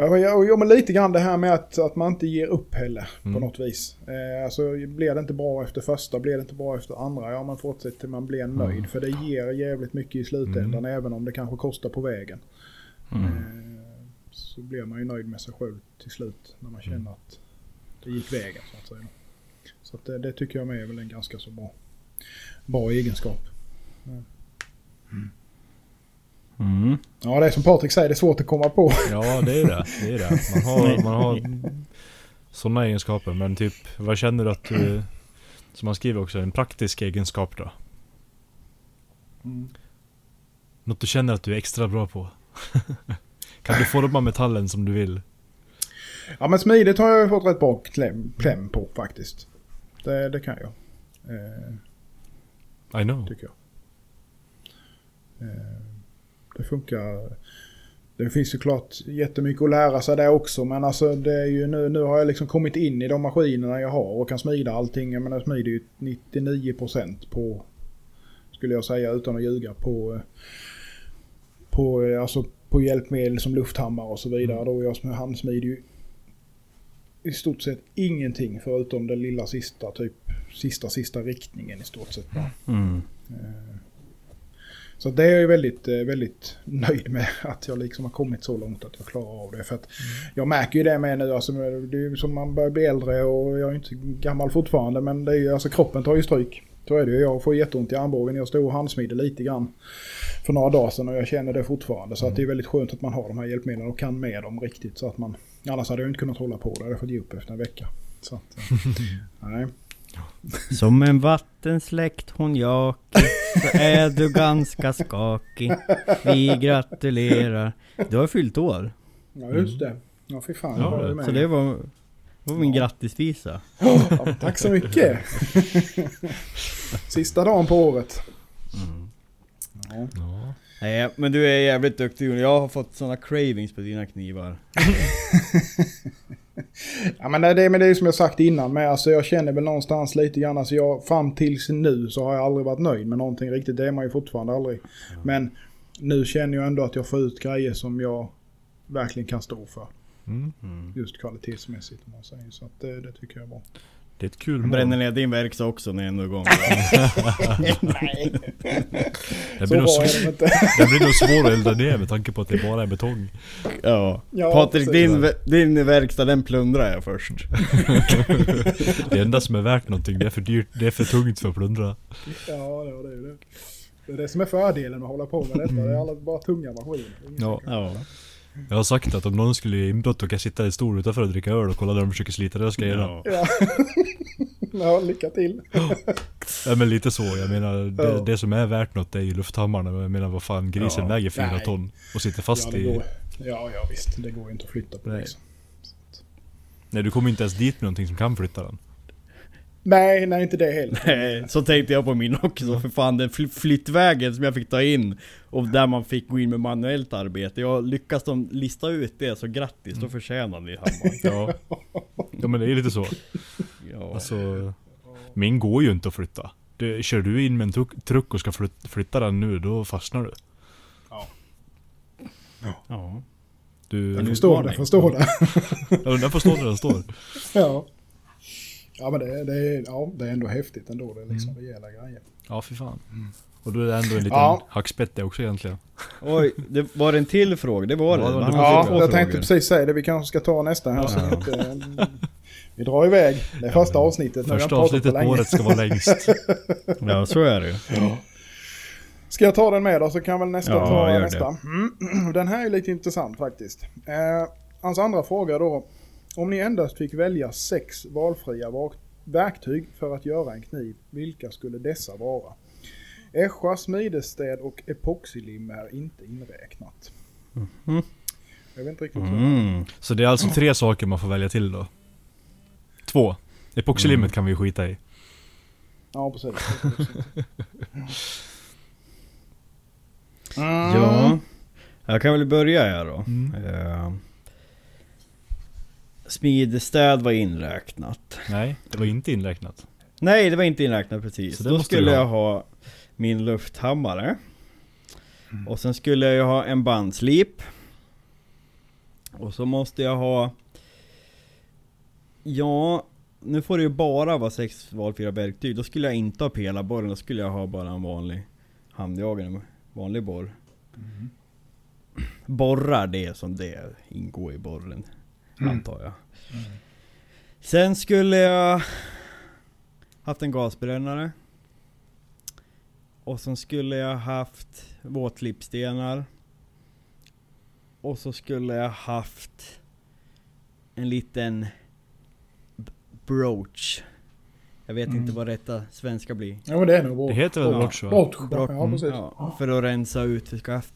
och, ja, men lite grann det här med att, att man inte ger upp heller på Mm. något vis. Eh, alltså, blir det inte bra efter första, blir det inte bra efter andra, ja man fortsätter till man blir nöjd. Mm. För det ger jävligt mycket i slutändan, även om det kanske kostar på vägen. Mm. Eh, så blir man ju nöjd med sig själv till slut, när man Mm. känner att det gick vägen så att säga. Så att det, det tycker jag med är väl en ganska så bra, bra egenskap. Mm. Ja, det är som Patrik säger, det är svårt att komma på. Ja det är det, det är det. Man har, man har sådana egenskaper men typ, vad känner du att du, som man skriver också, en praktisk egenskap då? Något du känner att du är extra bra på? [laughs] kan du forma metallen som du vill? Ja, men smidigt har jag fått rätt bra kläm, kläm på faktiskt. Det, det kan jag. Eh, I know. tycker jag. Eh, det funkar. Det finns såklart jättemycket att lära sig där också. Men alltså det är ju nu, nu har jag liksom kommit in i de maskinerna jag har och kan smida allting. Jag menar jag smider ju 99% på, skulle jag säga utan att ljuga, på, eh, på, eh, alltså på hjälpmedel som lufthammar och så vidare. Då jag handsmider ju i stort sett ingenting förutom den lilla sista, typ sista, sista riktningen i stort sett. Mm. Så det är jag ju väldigt, eh, väldigt nöjd med [laughs] att jag liksom har kommit så långt att jag klarar av det. För att jag märker ju det med nu, alltså, det är ju som man börjar bli äldre och jag är inte gammal fortfarande men det är ju, alltså kroppen tar ju stryk. Så är det ju. Jag får jätteont i armbågen. Jag stod och handsmidde lite grann för några dagar sedan och jag känner det fortfarande. Så att det är väldigt skönt att man har de här hjälpmedlen och kan med dem riktigt. Så att man, annars hade jag inte kunnat hålla på det. Jag hade fått ge upp efter en vecka. Så att, eh, [laughs] nej. Som en vattensläckt honjaki så är du ganska skakig. Vi gratulerar. Du har fyllt år. Ja just det. Ja fy fan. Ja, det- Så det var, det var min grattisvisa. Ja, tack så mycket. [laughs] Sista dagen på året. Ja. Ja. Nej men du är jävligt duktig Jag har fått såna cravings på dina knivar. [laughs] Ja men det, men det är ju som jag sagt innan med. Alltså jag känner väl någonstans lite grann. Alltså jag, fram tills nu så har jag aldrig varit nöjd med någonting riktigt. Det är man ju fortfarande aldrig. Men nu känner jag ändå att jag får ut grejer som jag verkligen kan stå för. Mm. Just kvalitetsmässigt om man säger. Så att det, det tycker jag är bra. Det är ett kul Jag bränner mål. ner din verkstad också när jag är igång. [laughs] Nej, Det blir, nog svår, det [laughs] det blir nog svårt att elda ner med tanke på att det bara är betong. Ja. Ja, Patrik, din, din verkstad den plundrar jag först. [laughs] Det enda som är värt någonting, det är för dyrt, det är för tungt för att plundra. Ja, ja, det är det. Det är det som är fördelen med att hålla på med detta. Det är alla bara tunga maskiner. Ja. Ja. Jag har sagt att om någon skulle ge inbrott och kan sitta i stol utanför och dricka öl och kolla när de försöker slita deras grejer. Ja. ja. Ja. [laughs] ja, lycka till. men lite så, jag menar det, Ja. det som är värt något är ju lufthammarna. Jag menar vad fan, grisen Ja. väger fyra ton och sitter fast Ja, det i... går. Ja, ja visst. Det går ju inte att flytta på Nej. liksom. Nej du kommer inte ens dit med någonting som kan flytta den. Nej, nej inte det heller. Nej, Så tänkte jag på min också, för fan den fly- flyttvägen som jag fick ta in och där man fick gå in med manuellt arbete. Jag lyckas de lista ut det, så grattis, då förtjänar ni hammaren. [laughs] Ja. ja men det är lite så. Ja. Alltså, min går ju inte att flytta. Det, kör du in med en truck, truck och ska flyt, flytta den nu, då fastnar du. ja. Du, Jag förstår det, förstår det. ja, den får stå där den står. [laughs] Ja. Ja men det, det, är, ja, det är ändå häftigt ändå. Det är liksom rejäla grejer. Ja, fy fan. Och då är det ändå en liten Ja. hackspett det också egentligen. Oj, det var en till fråga? Det var det. Ja, det var- det Ja, jag frågor. tänkte precis säga det. Vi kanske ska ta nästa här. Så Ja. att, eh, vi drar iväg. Det är första avsnittet. Första avsnittet för på året ska vara längst. [laughs] Ja, så är det ju. Ska jag ta den med då så kan väl nästa Ja, ta nästa. Mm. [clears throat] Den här är lite intressant faktiskt. Eh, hans andra fråga då. Om ni endast fick välja sex valfria va- verktyg för att göra en kniv, vilka skulle dessa vara? Ässja, smidesstäd och epoxylim är inte inräknat. Mhm. Jag vet inte riktigt Mm. Så det är alltså tre saker man får välja till då. Två. Epoxylimmet Mm. kan vi ju skita i. Ja, precis. Ja, jag kan väl börja här då. Mm. Eh, Smidstäd var inräknat. Nej, det var inte inräknat. Nej, det var inte inräknat precis. Då skulle ha. jag ha min lufthammare. Och sen skulle jag ha en bandslip. Och så måste jag ha... Ja, nu får det ju bara vara sex valfria verktyg. Då skulle jag inte ha pelarborren, då skulle jag ha bara en vanlig handjagare, en vanlig borr. Borrar det som det ingår i borren, antar jag. Sen skulle jag haft en gasbrännare. Och sen skulle jag haft våtlippstenar. Och så skulle jag haft en liten brooch. Jag vet inte vad rätta svenska blir. Ja, men det är nog bra. Det heter väl Ja. brooch va? Bort. Ja, precis. Ja, för att rensa ut för skaft.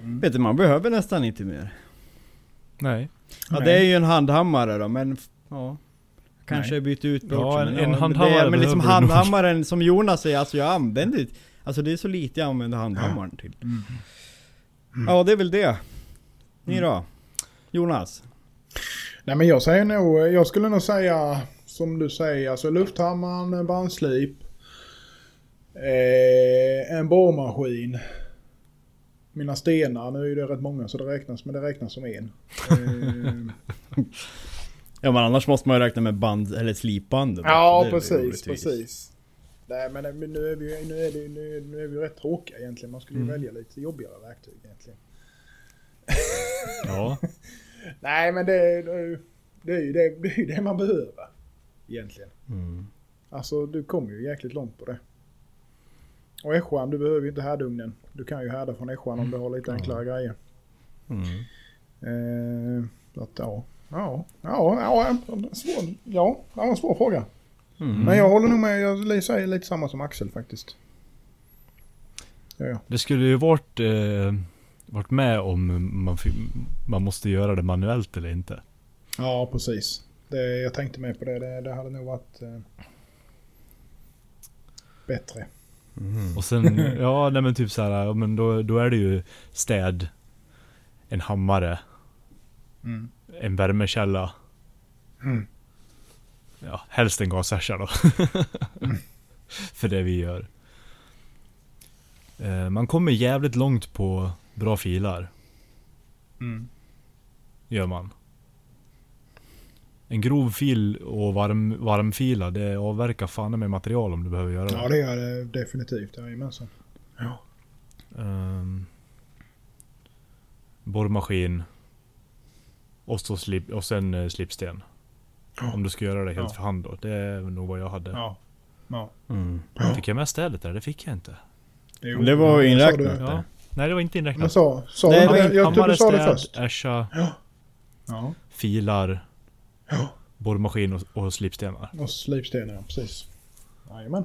Vet du, man behöver nästan inte mer. Nej. Ja det är ju en handhammare då, men ja. Kanske byta ut broochen. Ja, en- en men handhammare det, Men liksom handhammaren som Jonas säger, alltså jag använder Alltså det är så lite jag använder handhammaren till. Mm. Ja det är väl det. Ni då? Jonas? Nej men jag säger nog, jag skulle nog säga som du säger, alltså lufthammaren, en bandslip, eh, en borrmaskin. Mina stenar, nu är det rätt många så det räknas, men det räknas som en. Eh, [laughs] Ja men annars måste man ju räkna med band, eller slipbanden. ja precis, precis. Nej men nu är vi ju nu är det, nu, nu är vi rätt tråkiga egentligen. Man skulle ju Mm. välja lite jobbigare verktyg egentligen. [laughs] Ja. [laughs] Nej men det, det, är ju- det, är ju det, det är ju det man behöver. Egentligen. Mm. Alltså du kommer ju jäkligt långt på det. Och ässjan, du behöver ju inte härdugnen. Du kan ju härda från ässjan om du har lite enklare grejer. Mm. Eh, att, ja. Ja, ja, ja, svår, ja, det var en svår fråga. Mm. Men jag håller nog med, jag säger lite samma som Axel faktiskt. Ja, ja. Det skulle ju varit, eh, varit med om man, man måste göra det manuellt eller inte. ja precis. Det, jag tänkte med på det. Det, det hade nog varit eh, bättre. Och sen, ja nej men typ så här, men då, då är det ju städ, en hammare, Mm. en värmekälla. Mm. Ja, helst en gasärsja då. [laughs] För det vi gör. Eh, Man kommer jävligt långt på bra filar, Mm. gör man. En grov fil och varm, varmfila, det avverkar fan med material om du behöver göra det. Ja det gör det definitivt. Jajamensan. Um, borrmaskin. Och, så slip, och sen eh, slipsten. Ja. Om du ska göra det helt Ja. för hand då. Det är nog vad jag hade. Ja. ja. Mm. Fick jag med städet där? Det fick jag inte. Jo, Det var ja, inräknat. Ja. Nej det var inte Men inräknat. sa, sa Nej, du? Jag tyckte Hammare, du sa det först. Ässja, Ja. filar, Ja. borrmaskin och, och slipstenar. Och slipstenar, ja, precis. Jajamän.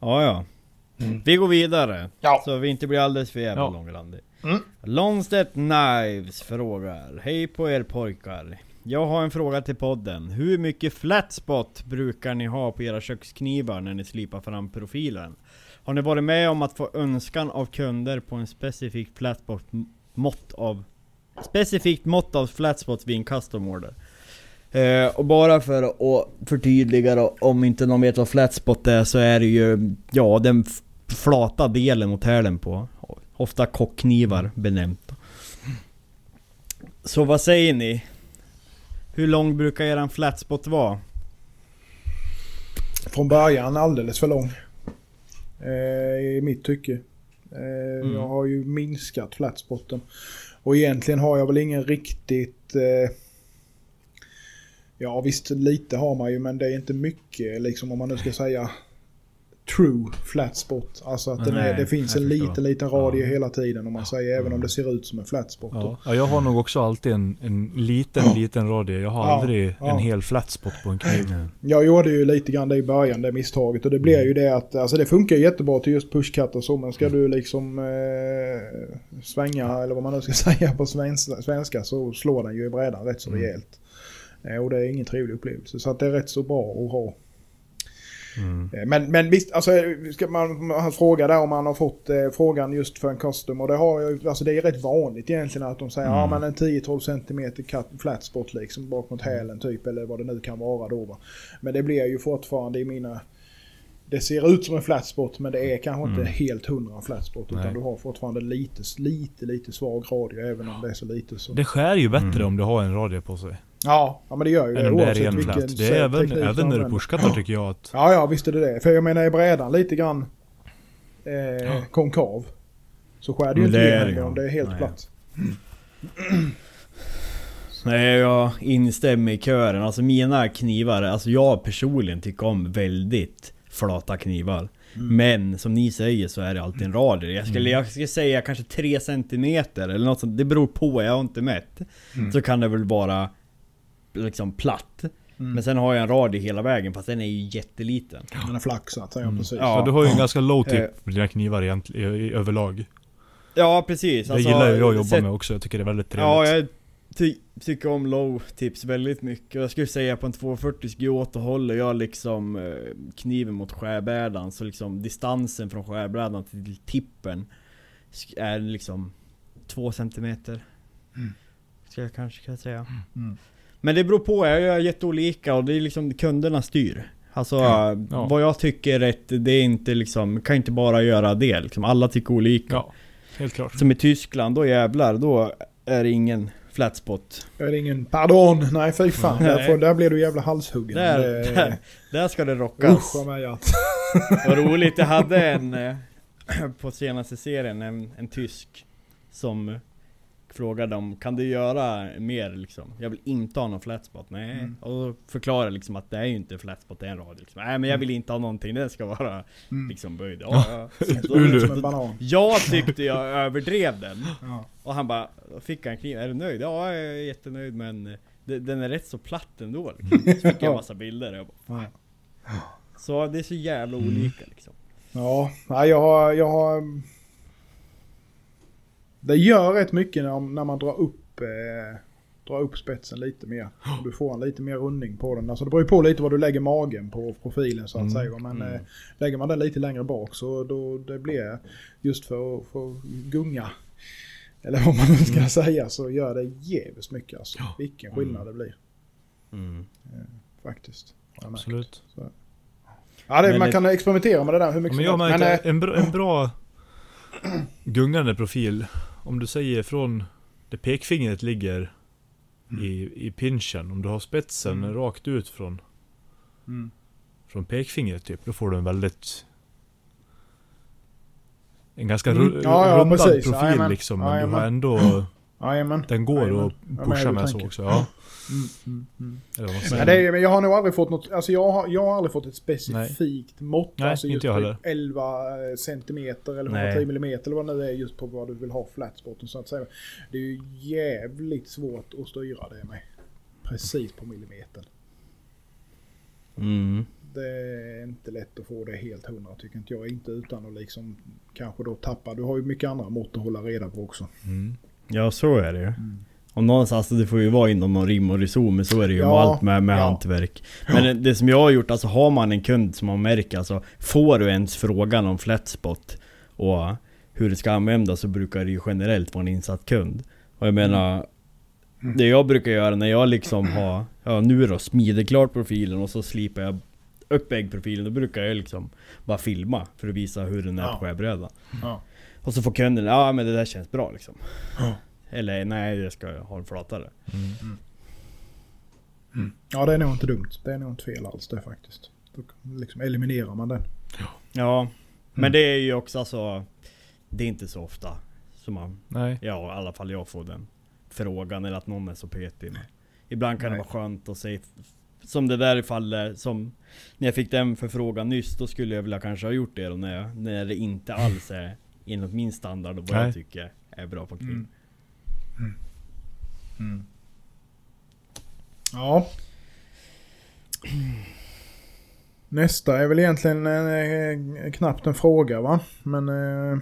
Ja ja. Vi går vidare. Ja. Så vi inte blir alldeles för jävla Ja. långrandiga. Mm. Longstedt Knives frågar. Hej på er pojkar. Jag har en fråga till podden. Hur mycket flatspot brukar ni ha på era köksknivar när ni slipar fram profilen? Har ni varit med om att få önskan av kunder på en specifik flatspot mått av Specifikt mått av flatspot vid en custom order? Eh, och bara för att förtydliga då, om inte någon vet vad flatspot är så är det ju, ja den flata delen mot hälen på. Ofta kockknivar benämnt. Så vad säger ni? Hur lång brukar eran flatspot vara? från början alldeles för lång. Eh, I mitt tycke. Eh, Jag har ju minskat flatspotten. Och egentligen har jag väl ingen riktigt... Eh, ja visst lite har man ju men det är inte mycket liksom om man nu ska säga true flatspot. Alltså att den är, Nej, det finns en liten, liten radie Ja. hela tiden om man säger även om det ser ut som en flatspot. Ja. ja, jag har nog också alltid en, en liten, liten radie. Jag har Ja, aldrig ja. en hel flatspot på en kniv. [clears throat] Jag gjorde ju lite grann det i början, det misstaget. Och det blir ju det att, alltså det funkar jättebra till just pushcut och så. Men ska du liksom eh, svänga, eller vad man nu ska [laughs] säga på svenska, svenska så slår den ju i brädan rätt så rejält. Och det är ingen trevlig upplevelse. Så att det är rätt så bra att ha. Mm. Eh, Men, men visst, alltså, ska man, man frågar där om man har fått eh, frågan just för en custom och det har jag, alltså det är rätt vanligt egentligen att de säger ja men en 10-12 cm cut- flat spot liksom bak mot hälen typ eller vad det nu kan vara då va. Men det blir ju fortfarande i mina det ser ut som en flat spot men det är kanske inte helt hundra en flat spot utan Nej. du har fortfarande lite, lite, lite svag radio även om det är så lite så. Det skär ju bättre om du har en radie på sig. Ja, ja men det gör ju det det oavsett ren vilken flat. Det är även, även när du pushcuttar tycker jag att... Ja, ja visst är det det. För jag menar är brädan lite grann eh, konkav så skär det ju inte det det ju. om det är helt Nej. platt. Nej, jag instämmer i kören. Alltså mina knivar, alltså jag personligen tycker om väldigt flata knivar. Men som ni säger så är det alltid en radie. Jag skulle, jag skulle säga kanske 3 cm eller något sånt. Det beror på, jag har inte mätt. Så kan det väl vara liksom platt. Men sen har jag en radie hela vägen fast den är ju jätteliten. Den är flack så att säga precis. Ja. Så du har ju en ganska low tip Eh. på dina knivar egentligen, i, i, överlag. Ja precis. Det alltså, gillar jag att jobba med också. Jag tycker det är väldigt trevligt. Ja, jag ty tycker om low tips väldigt mycket. Jag skulle säga på en 240 skrot och håller jag liksom eh, kniven mot skärbrädan så liksom distansen från skärbrädan till tippen är liksom 2 centimeter. Ska jag kanske kan säga. Mm. Men det beror på, jag gör jätteolika och det är liksom kunderna styr. Alltså Ja. vad jag tycker är rätt, det är inte liksom, kan inte bara göra det liksom. Alla tycker olika. Ja, helt klart. Som i Tyskland, då jävlar, då är det ingen flatspot. Är det ingen pardon? Nej fy fan. Nej. Där, får, där blir du jävla halshuggen. Där, Det- där, där ska det rockas. Usch vad mig att. [laughs] Vad roligt, jag hade en eh, [clears throat] på senaste serien, en, en tysk som frågade om kan du göra mer liksom? Jag vill inte ha någon flatspot. Nej. Mm. Och förklarade liksom att det är ju inte flatspot, det är en radio. Liksom. Nej men jag vill inte ha någonting, den ska vara Mm. liksom böjd. Ja, ja. Det. Jag tyckte jag överdrev den. Ja. Och han bara, fick han kniv, är du nöjd? Ja, jag är jättenöjd men det- den är rätt så platt ändå liksom. [laughs] Så fick jag en massa bilder och jag bara. Så det är så jävla Mm. olika liksom. Ja, nej, jag har... Jag har det gör rätt mycket när, när man drar upp, eh, drar upp spetsen lite mer. Och [gasps] du får en lite mer rundning på den. Alltså det beror ju på lite vad du lägger magen på profilen så att Mm. säga. Men eh, lägger man den lite längre bak så då det blir just för att få gunga. Eller vad man nu ska Mm. säga så gör det jävligt mycket alltså. Vilken skillnad det blir Mm. faktiskt. jag märkt. Absolut. Ja, det, man det- kan experimentera med det där hur Ja, mycket men jag som helst. Men, en, bra, en bra [clears throat] gungande profil. Om du säger från där pekfingret ligger i, i pinchen. Om du har spetsen Mm. rakt ut från, Mm. från pekfingret typ. Då får du en väldigt... En ganska Mm. Ja, ja, rundad precis. profil Jajamän. liksom. Men du Jajamän. har ändå... Jajamän. Den går att pusha du med så också. Ja. Mm, mm, mm. Eller det är, men jag har nog aldrig fått något, alltså jag har, jag har aldrig fått ett specifikt mått. Nej, alltså inte just heller. 11 centimeter eller Nej. 110 millimeter eller vad det nu är just på vad du vill ha flatspoten så att säga. Det är ju jävligt svårt att styra det med. Precis på millimetern. Mm. Det är inte lätt att få det helt hundra tycker inte jag. Inte utan att liksom kanske då tappa. Du har ju mycket andra mått att hålla reda på också. Mm. Ja så är det ju. Mm. Om någonstans, det får ju vara inom någon rim och reson, men så är det ju med Ja, allt med, med ja. hantverk. Men det, det som jag har gjort, alltså har man en kund som man märker, alltså får du ens frågan om flatspot och hur det ska användas så brukar det ju generellt vara en insatt kund. Och jag menar, Mm. det jag brukar göra när jag liksom har, ja nu då, smider klart profilen och så slipar jag upp äggprofilen, då brukar jag liksom bara filma för att visa hur den är Ja. på skärbrädan. Ja. Och så får kunden, ja men det där känns bra liksom. Eller nej, jag ska ha en flatare. Mm. Ja det är nog inte dumt. Det är nog inte fel alls det faktiskt. Då liksom eliminerar man den. Ja. Men Mm. det är ju också alltså... Det är inte så ofta som man... Nej. Ja, i alla fall jag får den frågan eller att någon är så petig. Men ibland kan Nej. det vara skönt att säga... Som det där fallet som... När jag fick den förfrågan nyss, då skulle jag vilja kanske ha gjort det då när, jag, när det inte alls är enligt min standard och vad Nej. jag tycker är bra på kniv. Mm. Mm. Ja. Nästa är väl egentligen eh, knappt en fråga va? Men, eh,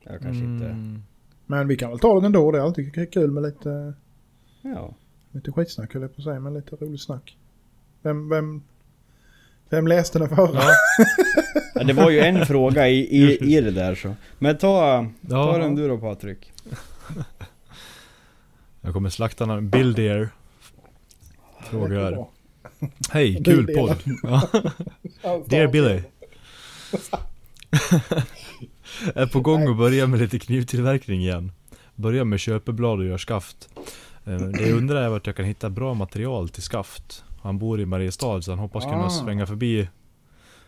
Jag kanske inte... Mm. men vi kan väl ta det ändå. Det är alltid kul med lite, Ja. lite skitsnack höll jag på att säga. Men lite roligt snack. Vem, vem, vem läste den förra? [laughs] ja. Det var ju en fråga i, i, i det där så. Men ta, ta Ja. den du då Patrik. [laughs] Jag kommer slakta någon Bill Deer. Frågar. Hej, kul podd. [laughs] Ja. Dear. Billy. är på gång att börja med lite knivtillverkning igen. Börja med köpeblad och gör skaft. Eh, Det jag undrar är vart jag kan hitta bra material till skaft. Han bor i Mariestad så han hoppas kunna Ah. svänga förbi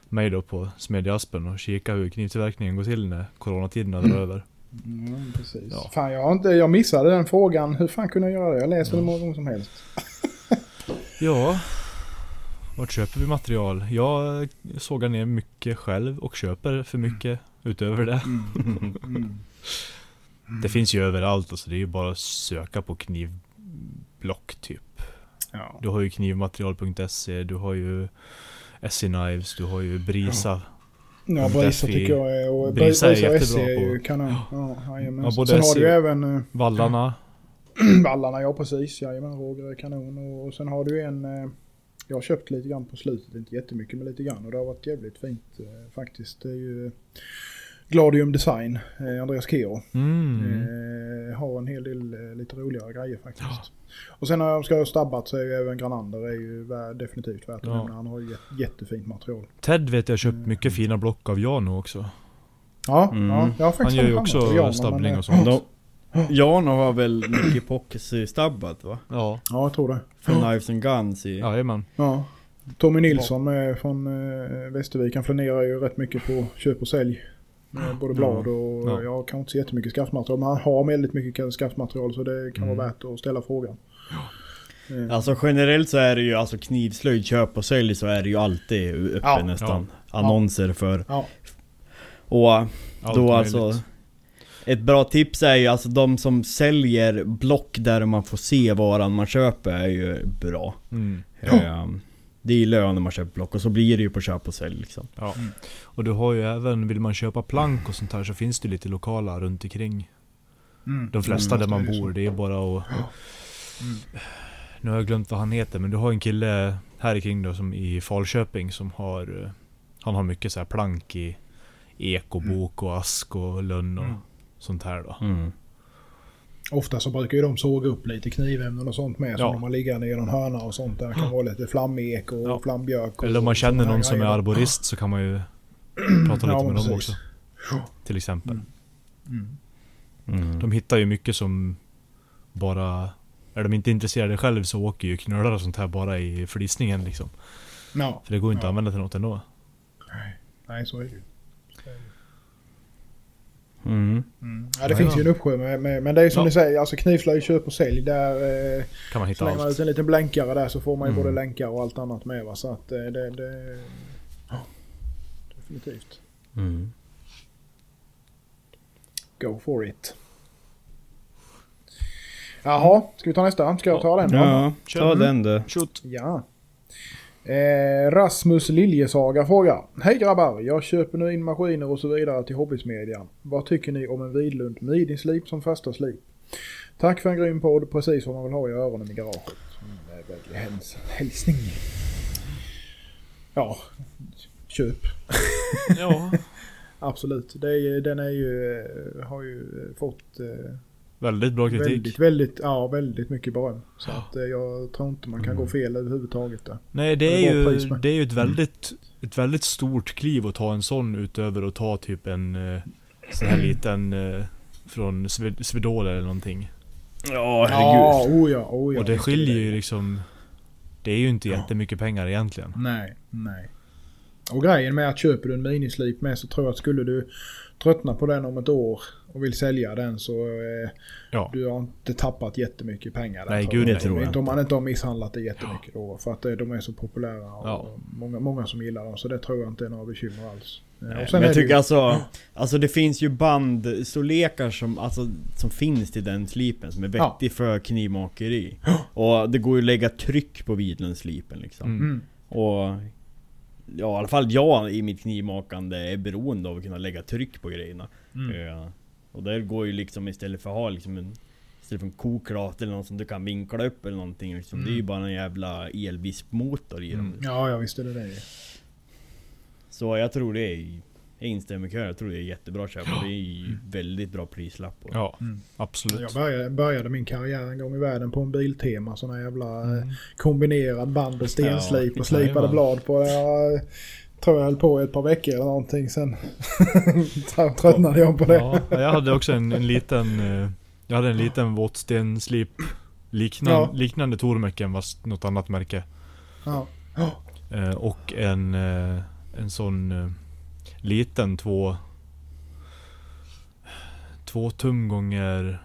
mig då på Smedjeaspen och kika hur knivtillverkningen går till när coronatiderna drar över. Mm, precis. Ja. Fan, jag, inte, jag missade den frågan. Hur fan kunde jag göra det? Jag läste den hur många gånger som helst. [laughs] Ja, vart köper vi material? Jag sågar ner mycket själv och köper för mycket utöver det. Mm. Det finns ju överallt och så det är ju bara att söka på knivblock typ. Ja. Du har ju knivmaterial.se, du har ju SE Knives, du har ju Brisa. Ja, Brisa tycker jag är... Och Brisa är och SE är ju kanon. Ja. Ja, både sen har SE du ju även eh, Vallarna. [clears throat] Vallarna, ja precis. Jajamän, Roger är kanon. Och, sen har du en... Eh, jag har köpt lite grann på slutet, inte jättemycket men lite grann. Och det har varit jävligt fint eh, faktiskt. Det är ju Gladium Design, eh, Andreas Keo. Mm. Eh, har en hel del eh, lite roligare grejer faktiskt. Och sen när jag ska ha stabbat så är ju även Granander är ju definitivt värt att Ja. nämna. Han har ju jät- jättefint material. Ted vet jag köpt mycket fina block av Jano också. Ja, Mm. ja jag har faktiskt Han gör ju också Jan, stabbling men, och eh, sånt. Då, Jan har väl mycket pockets stabbat va? Ja, Ja, jag tror det. För Knives and Guns i... jajamän. Ja. Tommy Nilsson med, från eh, Västervik, han flanerar ju rätt mycket på köp och sälj. Med både blad och Ja. jag kan inte se jättemycket skaftmaterial. Men han har väldigt mycket skaftmaterial så det kan Mm. vara värt att ställa frågan. Eh, Alltså generellt så är det ju alltså knivslöjd, köp och sälj så är det ju alltid uppe Ja, nästan. Annonser för. Ja. Och Allt då möjligt. alltså... Ett bra tips är ju alltså de som säljer block där man får se varan man köper är ju bra. Mm. Ehm, Det är lön när man köper block och så blir det ju på köp och sälj liksom. Ja. Och du har ju även, vill man köpa plank och sånt här så finns det lite lokala runt omkring. Mm. De flesta Mm, där man ju bor, det är bara att... Mm. Nu har jag glömt vad han heter, men du har en kille här kring då som i Falköping som har... eh, Han har mycket så här plank i ek och bok och ask och lönn och Mm. sånt här då. Mm. Ofta så brukar ju de såga upp lite knivämnen och sånt med Ja. som de har liggande i någon hörna och sånt. Där kan vara lite flammek och Ja. flambjörk. Och Eller om man känner någon som är arborist så kan man ju [clears throat] prata lite Ja, med dem precis. också. Till exempel. Mm. Mm. De hittar ju mycket som bara... Är de inte intresserade själv så åker ju knölar och sånt här bara i flisningen liksom. Ja, För det går inte Ja. att använda till något ändå. nej så är det ju. Så är det ju. Mm. Mm. Ja, det Ja, finns ja. ju en uppsjö med, med, men det är som Ja. ni säger, alltså knivslöjd, köp och sälj. Där eh, Kan man hitta slänger man ut en liten blänkare där så får man ju Mm. både länkar och allt annat med va. Så att eh, det... det ja, definitivt. Mm. Go for it. Jaha, ska vi ta nästa? Ska jag ta den? då? Ja, ta den du. Shoot. Ja. Eh, Rasmus Liljesaga frågar. Hej grabbar, jag köper nu in maskiner och så vidare till Hobbysmedjan. Vad tycker ni om en Vidlund midi-slip som första slip? Tack för en grym podd, precis vad man vill ha i öronen i garaget. Mm, hälsning. Ja, köp. Ja. [laughs] Absolut. Är, den är ju, eh, har ju fått eh, Väldigt bra kritik. väldigt, väldigt, ja, väldigt mycket beröm. Så att eh, jag tror inte man kan gå fel överhuvudtaget där. Nej det Det är ju, pris det är ju ett väldigt, ett väldigt stort kliv att ta en sån utöver att ta typ en eh, sån här liten eh, från Swedol eller någonting. Ja, Ja, oh ja, oh ja. och det skiljer ju liksom Det är ju inte jättemycket pengar egentligen. Nej, nej. Och grejen med att köper du en minislip med så tror jag att skulle du tröttna på den om ett år och vill sälja den så eh, Ja. du har inte tappat jättemycket pengar. Nej, tror gud, jag. det tror jag inte. Om man inte har misshandlat det jättemycket då. För att eh, de är så populära och Ja. många, många som gillar dem. Så det tror jag inte är några bekymmer alls. Eh, Nej, och sen men jag tycker ju, alltså, alltså det finns ju bandstorlekar som, alltså, som finns till den slipen som är Ja. vettig för knivmakeri. Och det går ju att lägga tryck på vidlenslipen liksom. Mm. Mm. Och Ja i alla fall jag i mitt knivmakande är beroende av att kunna lägga tryck på grejerna. Mm. Ja. Och där går ju liksom istället för att ha liksom en Istället för en kokrat eller något som du kan vinkla upp eller någonting liksom. Det är ju Mm. bara en jävla elvispmotor i dem. Mm. Ja, ja visst är det det. Så jag tror det är Jag instämmer kören, jag tror det är jättebra köp och det är ju Mm. väldigt bra prislapp det. Ja, Mm. absolut. Jag började, började min karriär en gång i världen på en Biltema. Sån här jävla eh, Mm. kombinerad band och stenslip Ja, och slipade blad på. Jag tror jag höll på ett par veckor eller någonting sen. trö- [laughs] tröttnade jag på det. Ja, jag hade också en, en liten eh, Jag hade en liten våtstenslip liknande, Ja. liknande Tormecken fast något annat märke. Ja. Eh, och en, eh, en sån liten två Två tum gånger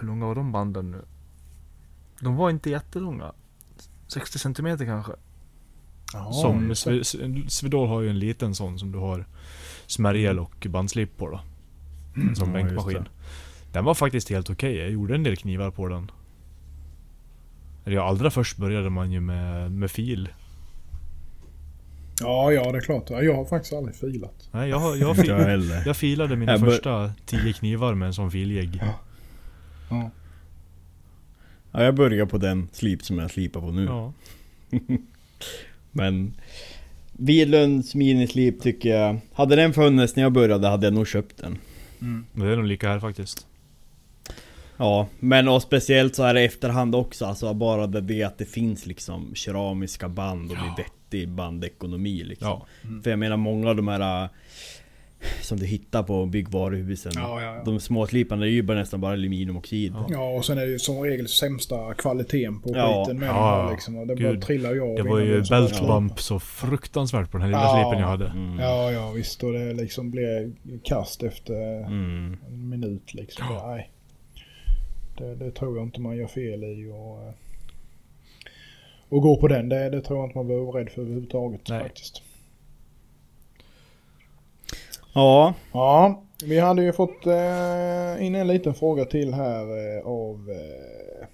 Hur långa var de banden nu? De var inte jättelånga 60 centimeter kanske. Ja, som just det. Sve- Swedol har ju en liten sån som du har smärjel och bandslip på då. Som Ja, just bänkmaskin. Den var faktiskt helt okej. Jag gjorde en del knivar på den. Ja, allra först började man ju med, med fil. ja, ja det är klart. Ja, Jag har faktiskt aldrig filat. Nej, jag, har- jag, Inte [laughs] fil, jag jag filade mina Jag första tio knivar med en sån filjägg. Ja. Ja, jag börjar på den slip som jag slipar på nu. Ja. [laughs] Men Widlunds minislip tycker jag Hade den funnits när jag började hade jag nog köpt den. Mm. Det är nog lika här faktiskt. Ja, men och speciellt så är det efterhand också, alltså bara det, det att det finns liksom keramiska band och det är vettig bandekonomi liksom. Ja. För jag menar många av de här äh, som du hittar på byggvaruhusen. Ja, ja, ja. De småsliparna är ju bara nästan bara aluminiumoxid. Ja. Ja, och sen är det ju som regel sämsta kvaliteten på Ja. skiten med Ja, de här ja. liksom. Och det bara Gud. trillar ju av. Det var ju den så bara belt slår. bump så fruktansvärt på den här lilla Ja. slipen jag hade. Mm. Ja, ja visst. Och det liksom blev kast efter Mm. en minut liksom. Det, nej. Det, det tror jag inte man gör fel i. Och, eh, och gå på den, det, det tror jag inte man behöver vara rädd för överhuvudtaget Nej. faktiskt. Ja, Ja, vi hade ju fått eh, in en liten fråga till här eh, av eh,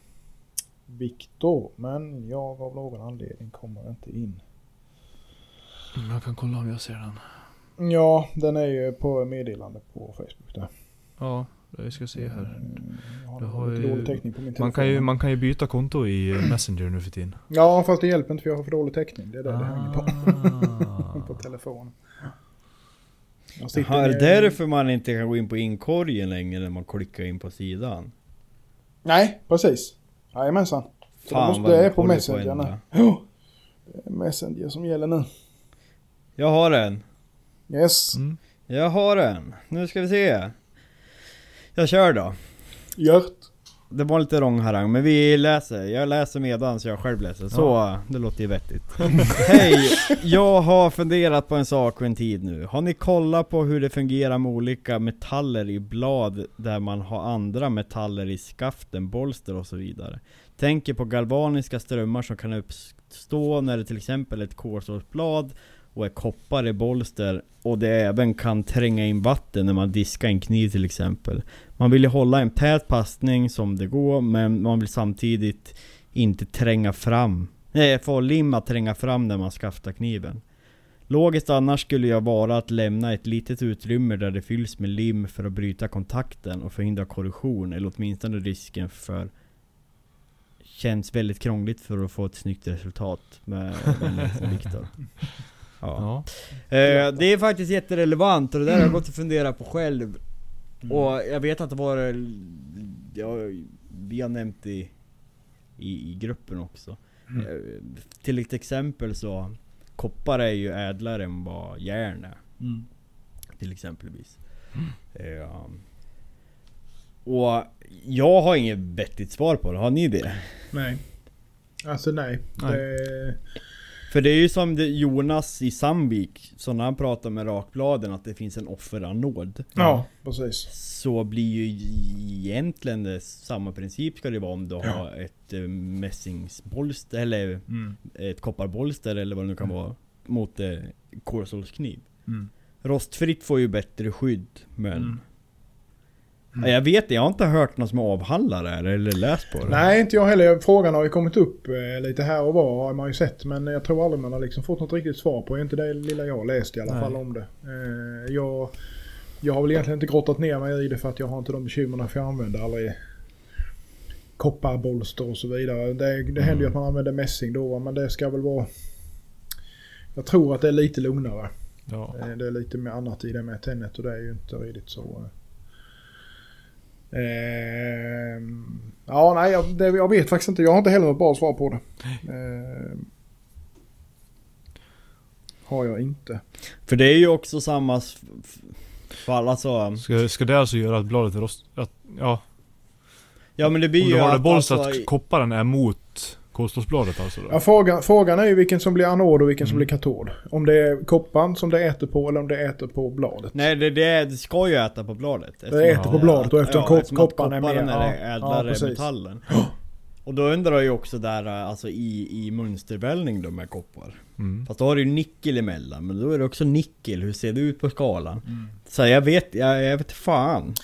Viktor. Men jag av någon anledning kommer inte in. Jag kan kolla om jag ser den. Ja, den är ju på meddelande på Facebook där. Ja, vi ska se här. Mm, har, Du har lite ju- på. Man kan, ju, man kan ju byta konto i Messenger nu för tiden. Ja, fast det hjälper inte för jag har för dålig täckning. Det är det det hänger på. [laughs] på Ah. telefonen. Jaha, är det därför man inte kan gå in på inkorgen längre när man klickar in på sidan? Nej, precis. Jajamensan. Det, måste, det de är på Messenger nu. [gasps] det är Messenger som gäller nu. Jag har en. Yes. Mm. Jag har en. Nu ska vi se. Jag kör då. Gjort. Det var lite långharang, men vi läser. Jag läser medan så jag själv läser. Så, det låter ju vettigt. [laughs] Hej! Jag har funderat på en sak för en tid nu. Har ni kollat på hur det fungerar med olika metaller i blad där man har andra metaller i skaften, bolster och så vidare? Tänker på galvaniska strömmar som kan uppstå när det till exempel är ett kolstålsblad och är koppar i bolster och det även kan tränga in vatten när man diskar en kniv till exempel. Man vill ju hålla en tät passning som det går, men man vill samtidigt inte tränga fram. Nej, få lim att tränga fram när man skaftar kniven. Logiskt annars skulle jag vara att lämna ett litet utrymme där det fylls med lim för att bryta kontakten och förhindra korrosion, eller åtminstone risken för Känns väldigt krångligt för att få ett snyggt resultat med med Viktor. [laughs] Ja. Eh, det är faktiskt jätterelevant och det där har jag gått och funderat på själv. Och jag vet att det var... Ja, vi har nämnt det i, i, i gruppen också. Mm. Eh, till ett exempel så... Koppar är ju ädlare än vad järn är. Mm. Till exempelvis. Eh, och jag har inget vettigt svar på det. Har ni det? Nej. Alltså nej. Nej. Det, För det är ju som Jonas i Sandvik, så när han pratar med rakbladen att det finns en offeranod. ja, precis. Så blir ju egentligen det samma princip ska det vara om du har ett eh, mässingsbolster eller Mm. ett kopparbolster eller vad det nu kan vara mot eh, kolstålskniv. Mm. Rostfritt får ju bättre skydd men... Mm. Ja, jag vet jag har inte hört någon som avhandlar det här eller läst på det. Nej, inte jag heller. Frågan har ju kommit upp eh, lite här och var har man ju sett. Men jag tror aldrig man har liksom fått något riktigt svar på. Inte det lilla jag läst i alla Nej. fall om det. Eh, jag, jag har väl egentligen inte grottat ner mig i det för att jag har inte de bekymren för jag använder aldrig kopparbolster och så vidare. Det, det händer ju att man använder mässing då men det ska väl vara... Jag tror att det är lite lugnare. Ja. Eh, Det är lite mer annat i det med tennet och det är ju inte riktigt så... eh. Ja, nej, jag, det, jag vet faktiskt inte. Jag har inte heller något bra svar på det. Ehm, har jag inte. För det är ju också samma fall alltså. Ska, ska det alltså göra att bladet är rost... Att, ja, Ja men det blir om ju du har det att, bolst alltså, kopparen är mot kolstålsbladet alltså då? Ja, frågan, frågan är ju vilken som blir anod och vilken som Mm. blir katod. Om det är kopparn som det äter på eller om det äter på bladet. Nej det, det, det ska ju äta på bladet. Det äter på bladet och eftersom kop- eftersom att kopparn är ja, ja, ädlare precis. metallen. [gasps] Och då undrar jag ju också där alltså i, i mönsterbällning då med koppar. Mm. Fast då har du ju nickel emellan, men då är det också nickel. Hur ser det ut på skalan? Mm. Så jag vet, jag, jag vet fan.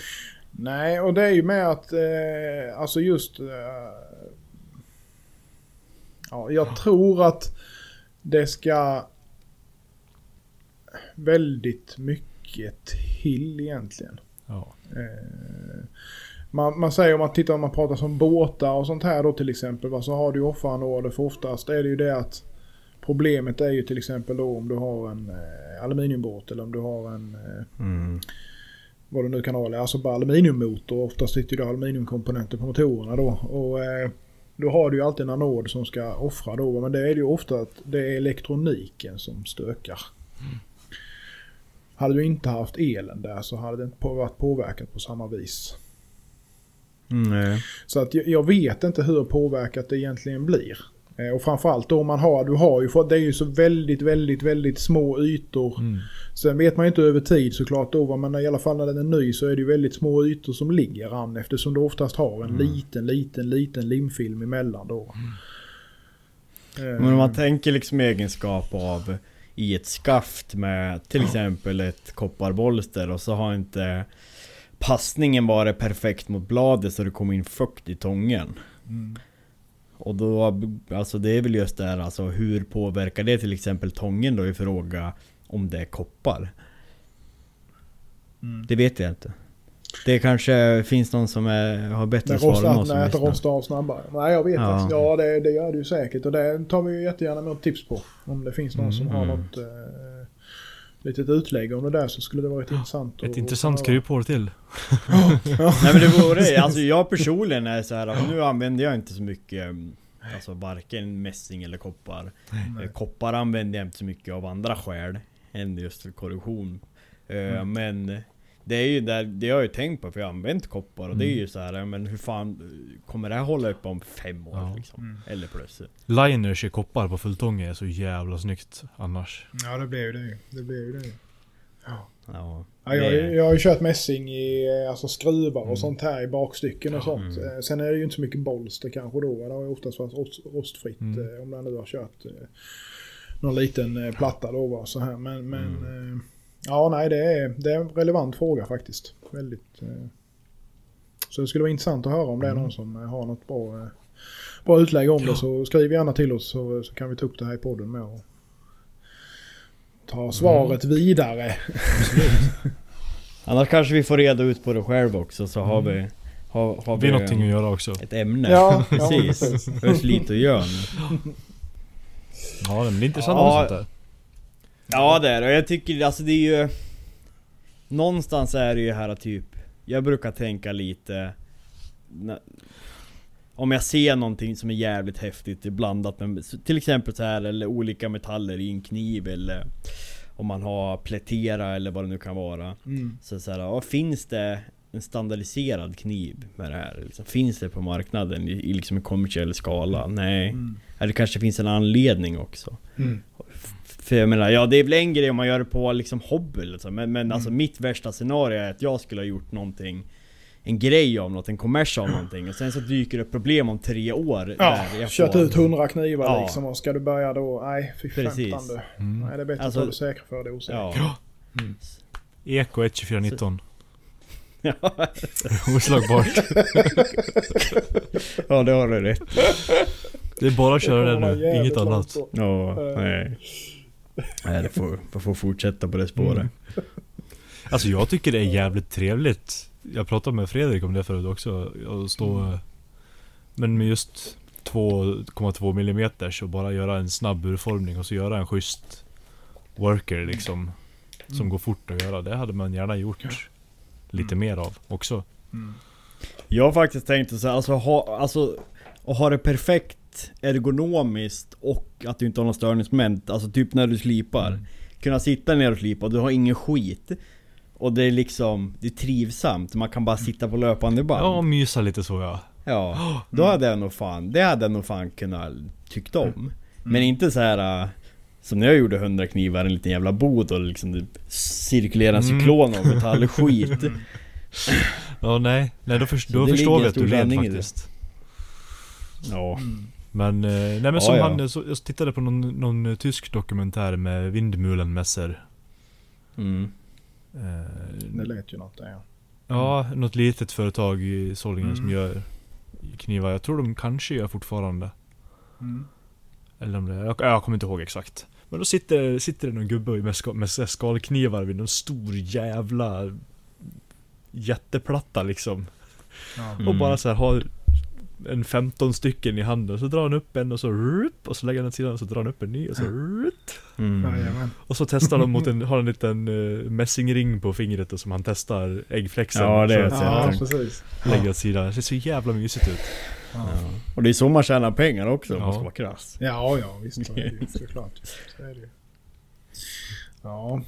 Nej, och det är ju med att eh, alltså just... Eh, ja, jag tror att det ska väldigt mycket till egentligen. Ja. Eh, man, man säger om man tittar om man pratar som båtar och sånt här då till exempel. Va, så har du ju offeranordar för oftast är det ju det att problemet är ju till exempel då om du har en eh, aluminiumbåt eller om du har en eh, Mm. vad det nu kan vara, alltså bara aluminiummotor. Oftast sitter det aluminiumkomponenter på motorerna då. Och eh, då har du ju alltid en anod som ska offra då. Men det är det ju ofta att det är elektroniken som stökar. Hade du inte haft elen där så hade det inte varit påverkat på samma vis. Mm. Så att jag, jag vet inte hur påverkat det egentligen blir. Eh, och framförallt då man har, du har ju fått, det är ju så väldigt, väldigt, väldigt små ytor. Mm. Sen vet man ju inte över tid såklart då, men i alla fall när den är ny så är det ju väldigt små ytor som ligger an eftersom du oftast har en liten, liten, liten limfilm emellan då. Eh, Men om man tänker liksom egenskap av i ett skaft med till exempel ett kopparbolster och så har inte passningen varit perfekt mot bladet så det kommer in fukt i tången. Mm. Och då, alltså det är väl just det här alltså hur påverkar det till exempel tången då i fråga om det är koppar? Mm. Det vet jag inte. Det kanske finns någon som är, har bättre svar än oss nej, att det rostar av snabbare. Nej, jag vet Ja. faktiskt. Ja, det, det gör det ju säkert. Och det tar vi ju jättegärna emot tips på. Om det finns någon som har Mm. något eh, litet utlägg om det där så skulle det vara rätt intressant. Ett intressant kryphål till. [laughs] Nej men det vore alltså jag personligen är så här att nu använder jag inte så mycket mm, Alltså varken mässing eller koppar. Eh, Koppar använder jag inte så mycket av andra skäl Än just för korrosion. Eh, Men Det är ju där, det har jag ju tänkt på för jag har använt koppar och det är ju så här, men hur fan Kommer det här hålla upp om fem år Ja. liksom? Mm. Eller plus Liners i koppar på fulltånge är så jävla snyggt annars. Ja, det blir ju det. Det blir ju det. Ja, Ja, jag, det- jag har ju kört mässing i eh, alltså skruvar och Mm. sånt här i bakstycken och sånt. Mm. Eh, Sen är det ju inte så mycket bolster kanske då. Det har ju oftast varit rost, rostfritt Mm. eh, om jag nu har kört någon liten platta då va, så här. Men, men Mm. eh, ja, nej det är, det är en relevant fråga faktiskt. Väldigt. Eh, så det skulle vara intressant att höra om det är Mm. någon som har något bra, eh, bra utlägg om det. Så skriv gärna till oss så, så kan vi ta upp det här i podden med och ta svaret Mm. vidare. [laughs] Annars kanske vi får reda ut på det själv också så har vi Har, har Vi har någonting att göra också. ett ämne Ja, [laughs] ja, Precis, precis. det behövs lite att göra nu. Ja det är intressant Ja. med sånt där. Ja det är det, jag tycker alltså det är ju Någonstans är det ju här typ Jag brukar tänka lite Om jag ser någonting som är jävligt häftigt blandat med Till exempel så här eller olika metaller i en kniv eller Om man har plätera eller vad det nu kan vara Mm. Så så här, ja, finns det en standardiserad kniv med det här? Liksom, finns det på marknaden i, i liksom en kommersiell skala? Nej. Mm. Eller det kanske finns en anledning också. Mm. För jag menar, ja det är väl en grej om man gör det på liksom hobby liksom. Men, men alltså mitt värsta scenario är att jag skulle ha gjort någonting En grej av något, en kommers av någonting och sen så dyker det upp problem om tre år Ja, där jag kört får- ut hundra knivar Ja. liksom och ska du börja då? Nej, fy fan du. Mm. Nej, det är bättre Alltså- att det säkra för det osäkra. Ja. Eko 12419. Ja. [laughs] [laughs] Oslagbart. ja det har du rätt Det är bara att köra Det nu, inget annat. Ja, Eh. nej Nej det får, får, får fortsätta på det spåret Mm. Alltså jag tycker det är jävligt trevligt. Jag pratade med Fredrik om det förut också. Att stå... Mm. Men med just 2,2 mm så bara göra en snabb urformning och så göra en schysst worker liksom. Som Mm. går fort att göra. Det hade man gärna gjort lite mer av också. Mm. Jag har faktiskt tänkt att säga, alltså, ha, alltså att ha det perfekt ergonomiskt och att du inte har någon störningsmoment. Alltså typ när du slipar. Mm. Kunna sitta ner och slipa och du har ingen skit. Och det är liksom, det är trivsamt. Man kan bara sitta på löpande band. Ja, mysa lite så ja. Ja, [gasps] då hade jag nog fan, det hade jag nog fan kunnat tyckt om. Mm. Men inte så här äh, som när jag gjorde 100 knivar, en liten jävla bod och liksom typ cirkulera en Mm. cyklon av [laughs] metallskit. Ja nej, nej då, Så då förstår vi att du i det. faktiskt. Ja. Men, eh, nej men Ja, som ja. han, så, jag tittade på någon, någon eh, tysk dokumentär med Windmühlenmesser. Mm. Eh, Det lät ju något där ja. Ja, något litet företag i Solingen som Mm. gör knivar. Jag tror de kanske gör fortfarande. Mm. Eller om det jag, jag kommer inte ihåg exakt. Men då sitter, sitter det någon gubbe med, ska, med skalknivar vid någon stor jävla jätteplatta liksom. Ja. Mm. Och bara så här har en 15 stycken i handen. Så drar han upp en och så rup, och så lägger han den åt sidan och så drar han upp en ny och så rup. Mm. Och så testar de mot [laughs] en, har en liten uh, mässingring på fingret och som han testar äggflexen. Ja, det är så så. Ja, precis. lägger åt sidan. Det ser så jävla mysigt ut. Ja. Och det är så man tjänar pengar också om Ja. man ska vara krass. Ja, ja visst. Så är det ju såklart. Så är det ju. Ja.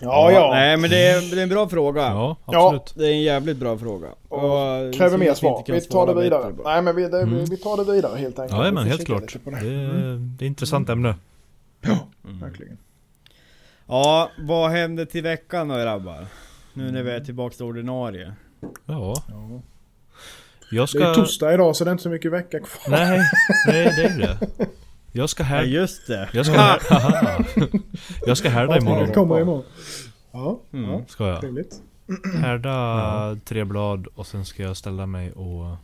Ja, ja. Nej men det är, det är en bra fråga. Ja, Ja. absolut. Det är en jävligt bra fråga. Och Och, Kräver mer svar. Vi tar det vidare. Nej, men vi, det, Mm. vi tar det vidare helt enkelt. Ja, men helt klart. Det det. är, Mm. det är ett intressant ämne. Ja, Mm. verkligen. Ja, vad hände till veckan då grabbar? Nu när vi är tillbaks till ordinarie. Ja, Ja. jag Det ska... är torsdag idag så det är inte så mycket vecka kvar. Nej, nej det är det. [laughs] Jag ska Ja här... just det. Jag ska, Haha. [laughs] jag ska härda imorgon. kommer imorgon. Ja, Mm. ja. Ska jag. Trevligt. Härda tre blad och sen ska jag ställa mig och...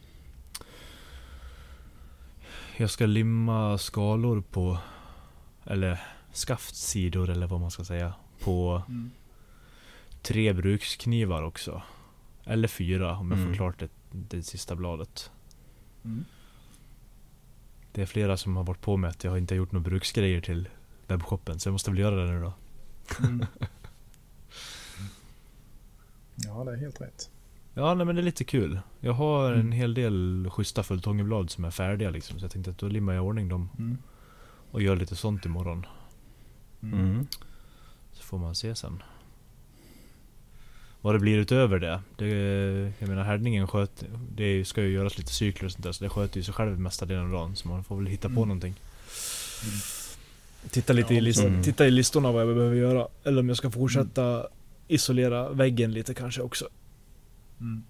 Jag ska limma skalor på... Eller skaftsidor eller vad man ska säga. På Mm. tre bruksknivar också. Eller fyra om jag Mm. får klart det, det sista bladet. Mm. Det är flera som har varit på mig att jag inte har gjort några bruksgrejer till webbshoppen. Så jag måste väl göra det nu då. Mm. [laughs] Ja, det är helt rätt. Ja nej, men det är lite kul. Jag har en Mm. hel del schyssta fulltångeblad som är färdiga liksom. Så jag tänkte att då limmar jag i ordning dem. Mm. Och gör lite sånt imorgon. Mm. Så får man se sen. Vad det blir utöver det. det jag menar härdningen sköt, det ska ju göras lite cykler och sånt där. Så det sköter ju sig själv mesta delen av dagen. Så man får väl hitta på Mm. någonting. Titta lite Ja, i, list, mm. titta i listorna vad jag behöver göra. Eller om jag ska fortsätta isolera väggen lite kanske också. Mm.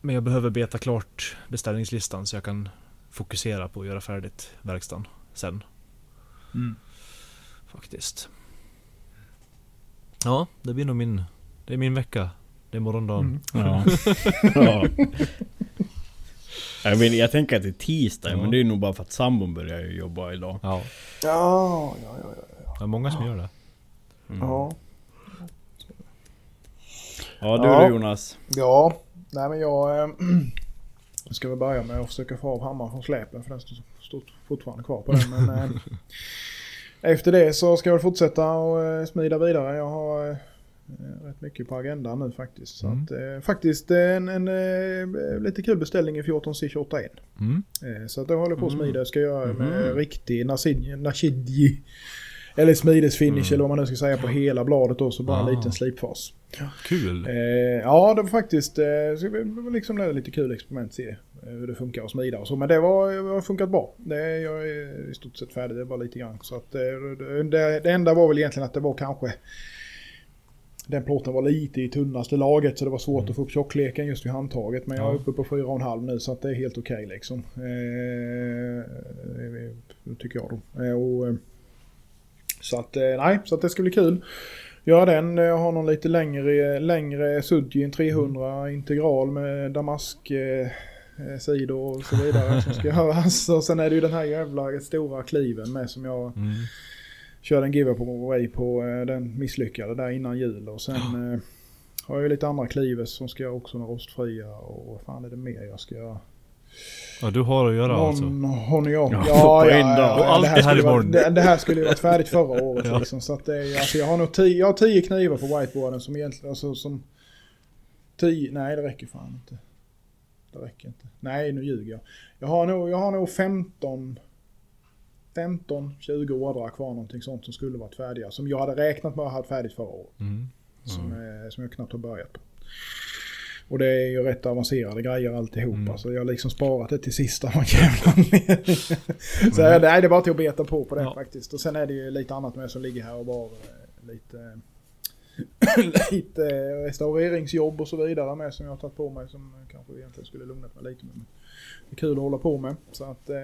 Men jag behöver beta klart beställningslistan så jag kan fokusera på att göra färdigt verkstaden sen. Mm. Faktiskt. Ja, det blir nog min... Det är min vecka. Det är morgondagen. Mm. Ja. ja. [laughs] Jag, vet, jag tänker att det är tisdag, Ja. men det är nog bara för att sambon börjar jobba idag. Ja. Ja, ja, ja, ja. Det är många som gör det. Mm. Ja. Ja du Ja. då Jonas. Ja, nej men jag... Jag [clears throat] ska väl börja med att försöka få av hammaren från släpen för den står, står fortfarande kvar på den. Men, eh, [laughs] efter det så ska jag väl fortsätta och eh, smida vidare. Jag har rätt mycket på agendan nu faktiskt. Så Mm. att, eh, faktiskt en, en eh, lite kul beställning i 14C28 1. Mm. Mm-hmm. Mm. Eh, så att jag håller på att smida. Jag ska göra med Mhm. riktig Nashidji Eller smidesfinish Mm. eller vad man nu ska säga på hela bladet då, så bara en Ah. liten slipfas. Kul. Eh, ja, det var faktiskt eh, så det var liksom det var lite kul experiment att se eh, hur det funkar att smida och så. Men det var, det har funkat bra. Det, jag är i stort sett färdig, det var lite grann. Så att, eh, det, det, det enda var väl egentligen att det var kanske den plåten var lite i tunnaste laget så det var svårt att få upp tjockleken just vid handtaget. Men jag är Ja. uppe på 4,5 nu så att det är helt okej liksom. Eh, det tycker jag då. Eh, och, eh, så att eh, nej, så att det ska bli kul. Göra den. Jag har någon lite längre, längre Sudgin 300 integral med damask eh, eh, sidor och så vidare som ska [laughs] göras. Och sen är det ju den här jävla stora kliven med som jag Mm. Körde en giveaway på. eh, Den misslyckade där innan jul och sen eh, har jag ju lite andra klivers som ska jag också med rostfria och vad fan är det mer jag ska? Ja, du har att göra alltså. Någon. Ja, Ja, ja, ja, Och allt det här skulle vara- imorgon. Det, det här skulle ju varit färdigt förra [laughs] året Ja. liksom. Så att det är, alltså, jag har nog tio, jag har tio knivar på whiteboarden som egentligen, alltså som... Tio, nej det räcker fan inte. Det räcker inte. Nej, nu ljuger jag. Jag har nog, jag har nog 15... 15-20 ordrar kvar någonting sånt som skulle varit färdiga. Som jag hade räknat med att ha färdigt förra året. Mm. Som, eh, som jag knappt har börjat på. Och det är ju rätt avancerade grejer alltihop. Mm. Alltså jag har liksom sparat det till sista av jävla. [laughs] Så nej, det är bara till att beta på på det Ja. faktiskt. Och sen är det ju lite annat med som ligger här och bara eh, lite, [clears throat] lite restaureringsjobb och så vidare med som jag har tagit på mig som kanske egentligen skulle lugnat mig lite. Men det är kul att hålla på med. Så att eh,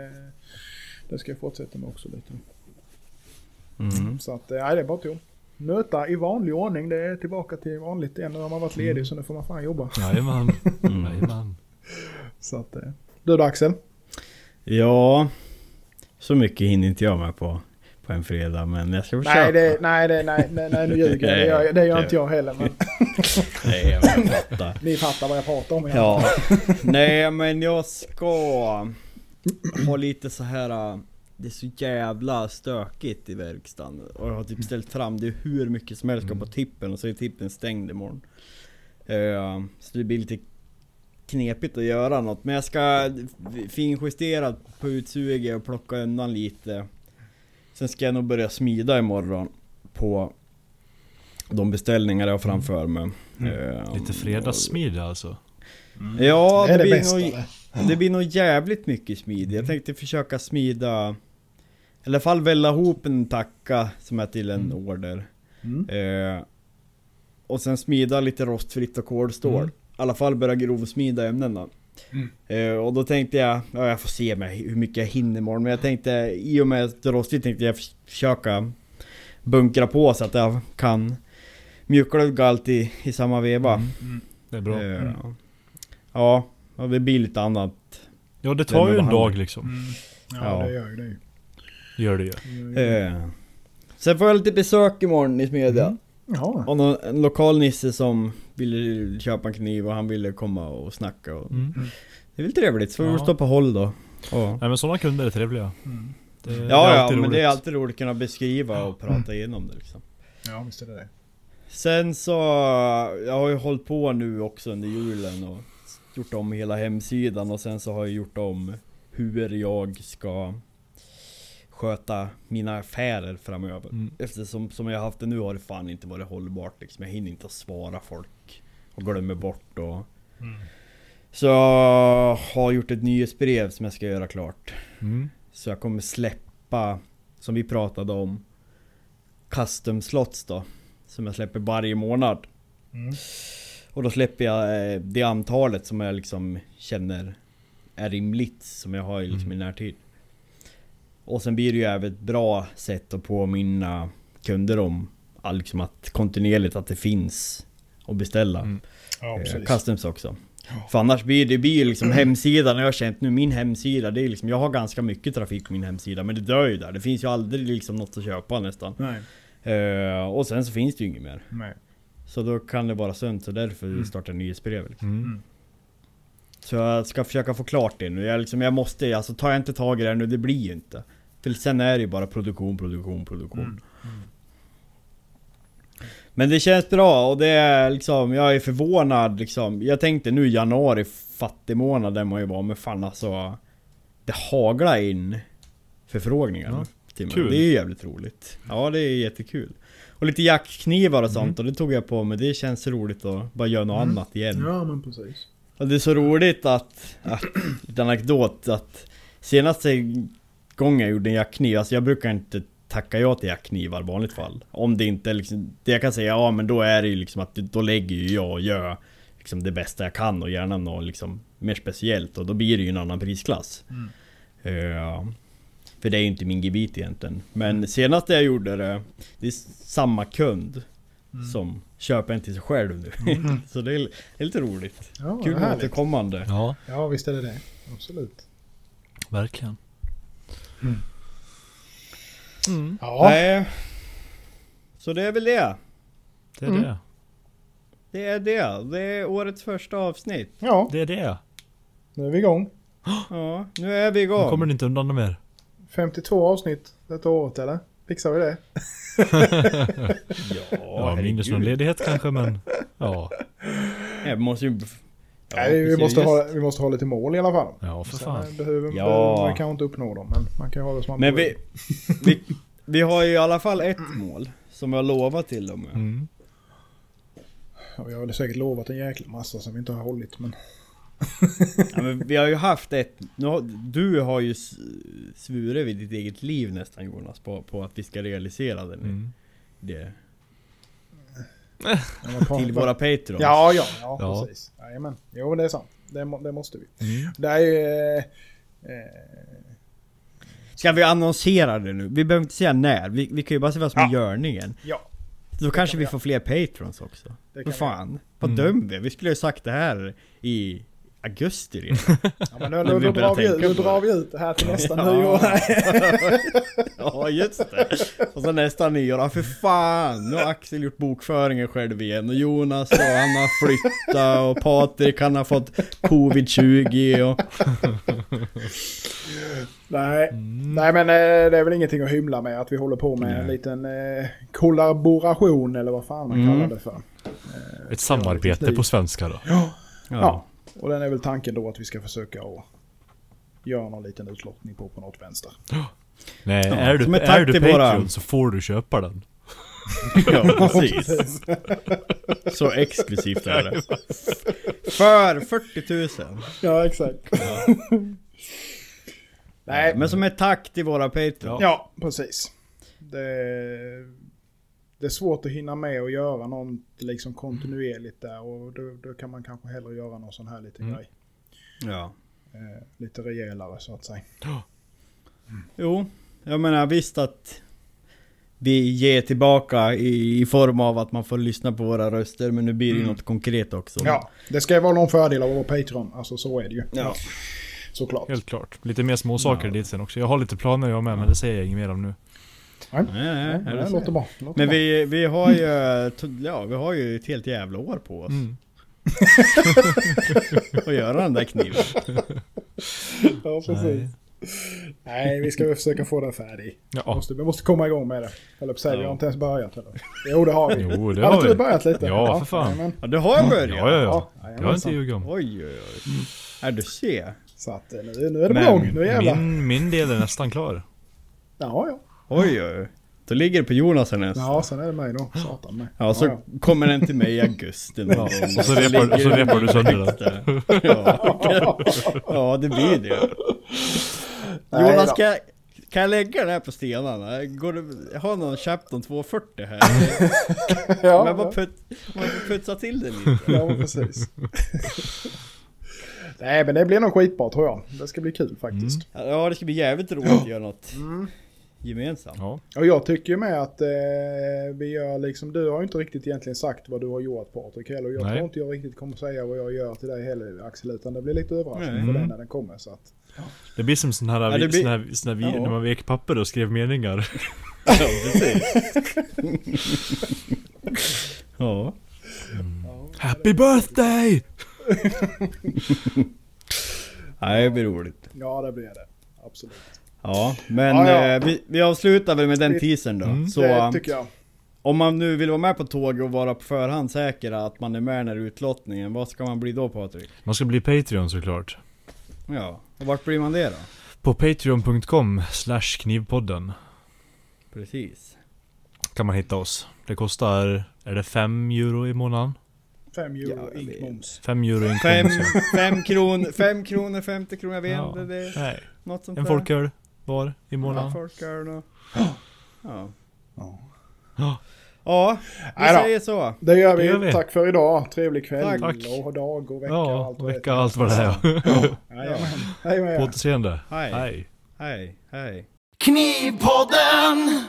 det ska jag fortsätta med också lite. Mm. Så att, eh, nej det är bara att nöta i vanlig ordning. Det är tillbaka till vanligt igen när man har varit ledig så nu får man fan jobba. Jajamän. Mm. [laughs] Jajamän. Så att, eh. Du då Axel? Ja, så mycket hinner inte jag med på, på en fredag men jag ska försöka. Nej, det, nej, det, nej, nej, nej, nu ljuger jag. [laughs] Det gör, det gör inte jag heller. Men [laughs] Nej, jag fattar. ni fattar vad jag pratar om. Ja, nej men jag ska ha lite så här. äh, Det är så jävla stökigt i verkstaden och jag har typ ställt fram det hur mycket som helst ska på tippen och så är tippen stängd imorgon. Eh, Så det blir lite knepigt att göra något men jag ska finjustera på utsuget och plocka undan lite. Sen ska jag nog börja smida imorgon på de beställningar jag har framför mig. Eh, Lite fredagssmid alltså. Ja, det är det, det blir bästa. nog, det. Det blir nog jävligt mycket smid. Jag tänkte försöka smida I alla fall välla ihop en tacka som är till en order. Mm. Eh, och sen smida lite rostfritt och kolstål. Mm. I alla fall börja grovsmida ämnena. Mm. Eh, och då tänkte jag, ja jag får se med hur mycket jag hinner imorgon. Men jag tänkte, i och med att det är rostigt tänkte jag försöka bunkra på så att jag kan mjukglugga allt i, i samma veva. Mm. Det är bra. Eh, Ja, och det blir lite annat. Ja det tar ju en dag liksom. Mm. Ja, Ja. det gör det. ju. Gör det ju. Det det. Eh. Sen får jag lite besök imorgon i Smedja. Mm. Jaha. Och någon, en lokal nisse som ville köpa en kniv och han ville komma och snacka. Och Mm. Det är väl trevligt, så får vi Ja. stå på håll då. Ja, Nej men sådana kunder är trevliga. Mm. Det, det är ja, ja alltid men det är roligt. alltid roligt att kunna beskriva och prata igenom det liksom. Ja, visst är det det. Sen så, jag har ju hållit på nu också under julen och gjort om hela hemsidan och sen så har jag gjort om hur jag ska sköta mina affärer framöver. Mm. Eftersom som jag haft det nu har det fan inte varit hållbart liksom. Jag hinner inte svara folk och glömmer bort och... Så jag har gjort ett nyhetsbrev som jag ska göra klart. Mm. Så jag kommer släppa, som vi pratade om, custom slots då. Som jag släpper varje månad. Mm. Och då släpper jag eh, det antalet som jag liksom känner är rimligt, som jag har i liksom i närtid. Och sen blir det ju även ett bra sätt att påminna kunder om liksom att kontinuerligt att det finns att beställa. Mm. Ja, Eh. Customs också. För annars blir det blir ju liksom [clears throat] hemsidan, jag har känt nu min hemsida, det är liksom, jag har ganska mycket trafik på min hemsida men det dör ju där. Det finns ju aldrig liksom något att köpa nästan. Eh, och sen så finns det ju inget mer. Nej. Så då kan det vara sunt, så därför Mm. startar jag nyhetsbrev. Liksom. Mm. Så jag ska försöka få klart det nu. Jag, liksom, jag måste, alltså tar jag inte tag i det här nu, det blir ju inte. För sen är det ju bara produktion, produktion, produktion. Mm. Men det känns bra och det är liksom, jag är förvånad liksom. Jag tänkte nu januari, fattig månad där man ju var, men fan alltså. Det haglar in förfrågningar. Ja. till. Kul. Det är ju jävligt roligt. Ja det är jättekul. Och lite jaktknivar och Mm. sånt och det tog jag på mig. Det känns roligt att bara göra något annat igen. Ja, men precis. Och det är så roligt att, att lite anekdot att senaste gången jag gjorde en jackkniv, alltså jag brukar inte tacka ja till jackknivar i vanligt fall. Om det inte liksom, det jag kan säga ja men då är det ju liksom att då lägger ju jag och gör liksom det bästa jag kan och gärna något liksom mer speciellt och då blir det ju en annan prisklass. Eh, för det är ju inte min gebit egentligen. Men senast jag gjorde det, det är samma kund som köper en till sig själv nu. [laughs] så det är, det är lite roligt. Ja, Kul med återkommande. Ja, Ja, visst är det det. Absolut. verkligen. Ja, Nej. Så det är väl det. Det är Mm. det. Det är det. Det är årets första avsnitt. ja, Det är det. nu är vi igång. Ja, nu är vi Nu igång. kommer du inte undan mer. 52 avsnitt detta året eller? Fixar vi det? [laughs] Ja, Ja, minus någon ledighet kanske men... Ja. Jag måste ju... Ja, Nej, vi, måste ha, vi måste ha lite mål i alla fall. Ja, för Sen fan. eh, behöver, Ja. behöver man kanske inte uppnå dem, men man kan ha det som man Men behöver. vi, vi, vi har ju i alla fall ett mål. Som har lovat till dem. Mm. Ja, vi har väl säkert lovat en jäkla massa som vi inte har hållit, men... [laughs] Ja, men vi har ju haft ett... Nu har, du har ju svurit vid ditt eget liv nästan Jonas på, på att vi ska realisera det nu. Mm. Det, till våra patrons. Ja, ja, ja, Ja. precis. Jajamän. Jo, det är sant. Det, det måste vi. Mm. Det är ju... Eh, eh, Ska vi annonsera det nu? Vi behöver inte säga när. Vi, vi kan ju bara säga vad som är Ja. görningen. ja, Då kanske kan vi vi får fler patrons också. det kan Vad vi. fan? Vad Mm. dum vi. Vi skulle ju sagt det här i augusti redan. [laughs] Ja, men då, då, då, drar vi, då drar det. vi ut det här till nästa [laughs] Ja. nyår. [laughs] ja just det. Och så nästa nyår, ja för fan! Nu har Axel gjort bokföringen själv igen. Och Jonas då, han har flyttat och Patrik han har fått covid-20 och... Nej, Mm. nej men eh, det är väl ingenting att hymla med att vi håller på med en Nej. liten eh, kollaboration eller vad fan man Mm. kallar det för. Ett samarbete på svenska då. Ja. Ja. Ja. Och den är väl tanken då att vi ska försöka att göra någon liten utlottning på på något vänster. Nej, Ja, är du, är du Patreon våra- så får du köpa den. [laughs] ja [laughs] precis. Så exklusivt är det. För 40 000. Ja, exakt. Nej, Men som ett tack till våra patrons. Ja, precis. Det, det är svårt att hinna med och göra något liksom kontinuerligt där och då, då kan man kanske hellre göra någon sån här liten Mm. grej. ja. Eh, lite rejälare så att säga. Jo, jag menar visst att vi ger tillbaka i, i form av att man får lyssna på våra röster, men nu blir det ju något konkret också. Ja, det ska ju vara någon fördel av att vara Patreon. Alltså så är det ju. Ja. Såklart. Helt klart. Lite mer småsaker Ja. dit sen också. Jag har lite planer jag med men det säger jag inget mer om nu. Nej, Nej, nej, ja, är det låter bra. Låter Men bra. vi, vi har ju, ja vi har ju ett helt jävla år på oss Mm. [laughs] att göra den där kniven. Ja, precis. Nej. Nej. vi ska väl försöka få den färdig. Ja. Måste, vi måste komma igång med det. Eller på sig, vi Ja. har inte ens börjat eller? Jo, det har vi. Jo, det har vi. du börjat lite? Ja, för fan. Ja du har börjat? Ja, ja, ja. Ja, Jag har inte ljugit om. Oj oj oj. Är du se? Så att eh, nu, nu är det på gång. Nu jävlar. Min, min del är nästan klar. Ja, ja. Oj oj. Då ligger det på Jonas härnäst. Ja, sen är det mig då. Satan med. Ja, så kommer den till mig i augusti gång. Och så repar, så repar du sönder den. Ja. ja, det blir det. Nej Jonas, kan jag, kan jag lägga den här på stenarna? Går det, jag har någon Chapton 240 här. [laughs] ja, Men bara ja. put, man får putsa till det lite. ja, precis. Nej, men det blir nog skitbra tror jag. Det ska bli kul faktiskt. Ja, det ska bli jävligt roligt att göra något Mm. Gemensamt. Ja. Och jag tycker med att eh, vi gör liksom, du har inte riktigt egentligen sagt vad du har gjort Patrik heller. Jag Nej. tror inte jag riktigt kommer säga vad jag gör till dig heller Axel, utan det blir lite överraskning Nej. för Mm. när den kommer. Så att, Det blir som sån här, Ja, blir- sån här, sån här vi, Ja. när man vek papper och skrev meningar. [laughs] Ja, precis. [laughs] ja. Happy birthday! [laughs] Nej, det blir roligt. ja, det blir det. Absolut. Ja, men Ja, ja. Eh, vi, vi avslutar väl med den teasern då. Mm. Så det tycker jag. om man nu vill vara med på tåget och vara på förhand säker att man är med när utlottningen, vad ska man bli då Patrik? Man ska bli Patreon såklart. Ja, och vart blir man det då? På patreon.com slash knivpodden. Precis. kan man hitta oss. Det kostar, är det 5 euro i månaden? 5 euro Ja, jag ink vet. moms. 5 euro i Fem, inkomst. fem, kronor, fem kronor, 50 kronor, jag vet Ja. inte. Det är Nej, något sånt en där. folköl var i Ja, månaden. folköl och... Ja. Ja. Ja. Ja, vi Nej då. säger så. Det gör vi. Det gör vi. Tack för idag. Trevlig kväll Tack. och dag och vecka och Ja, allt och vad vecka det allt vad det är. Jajamän. Hej med er. På återseende. Hej. Hej. Hej, hej. Knivpodden!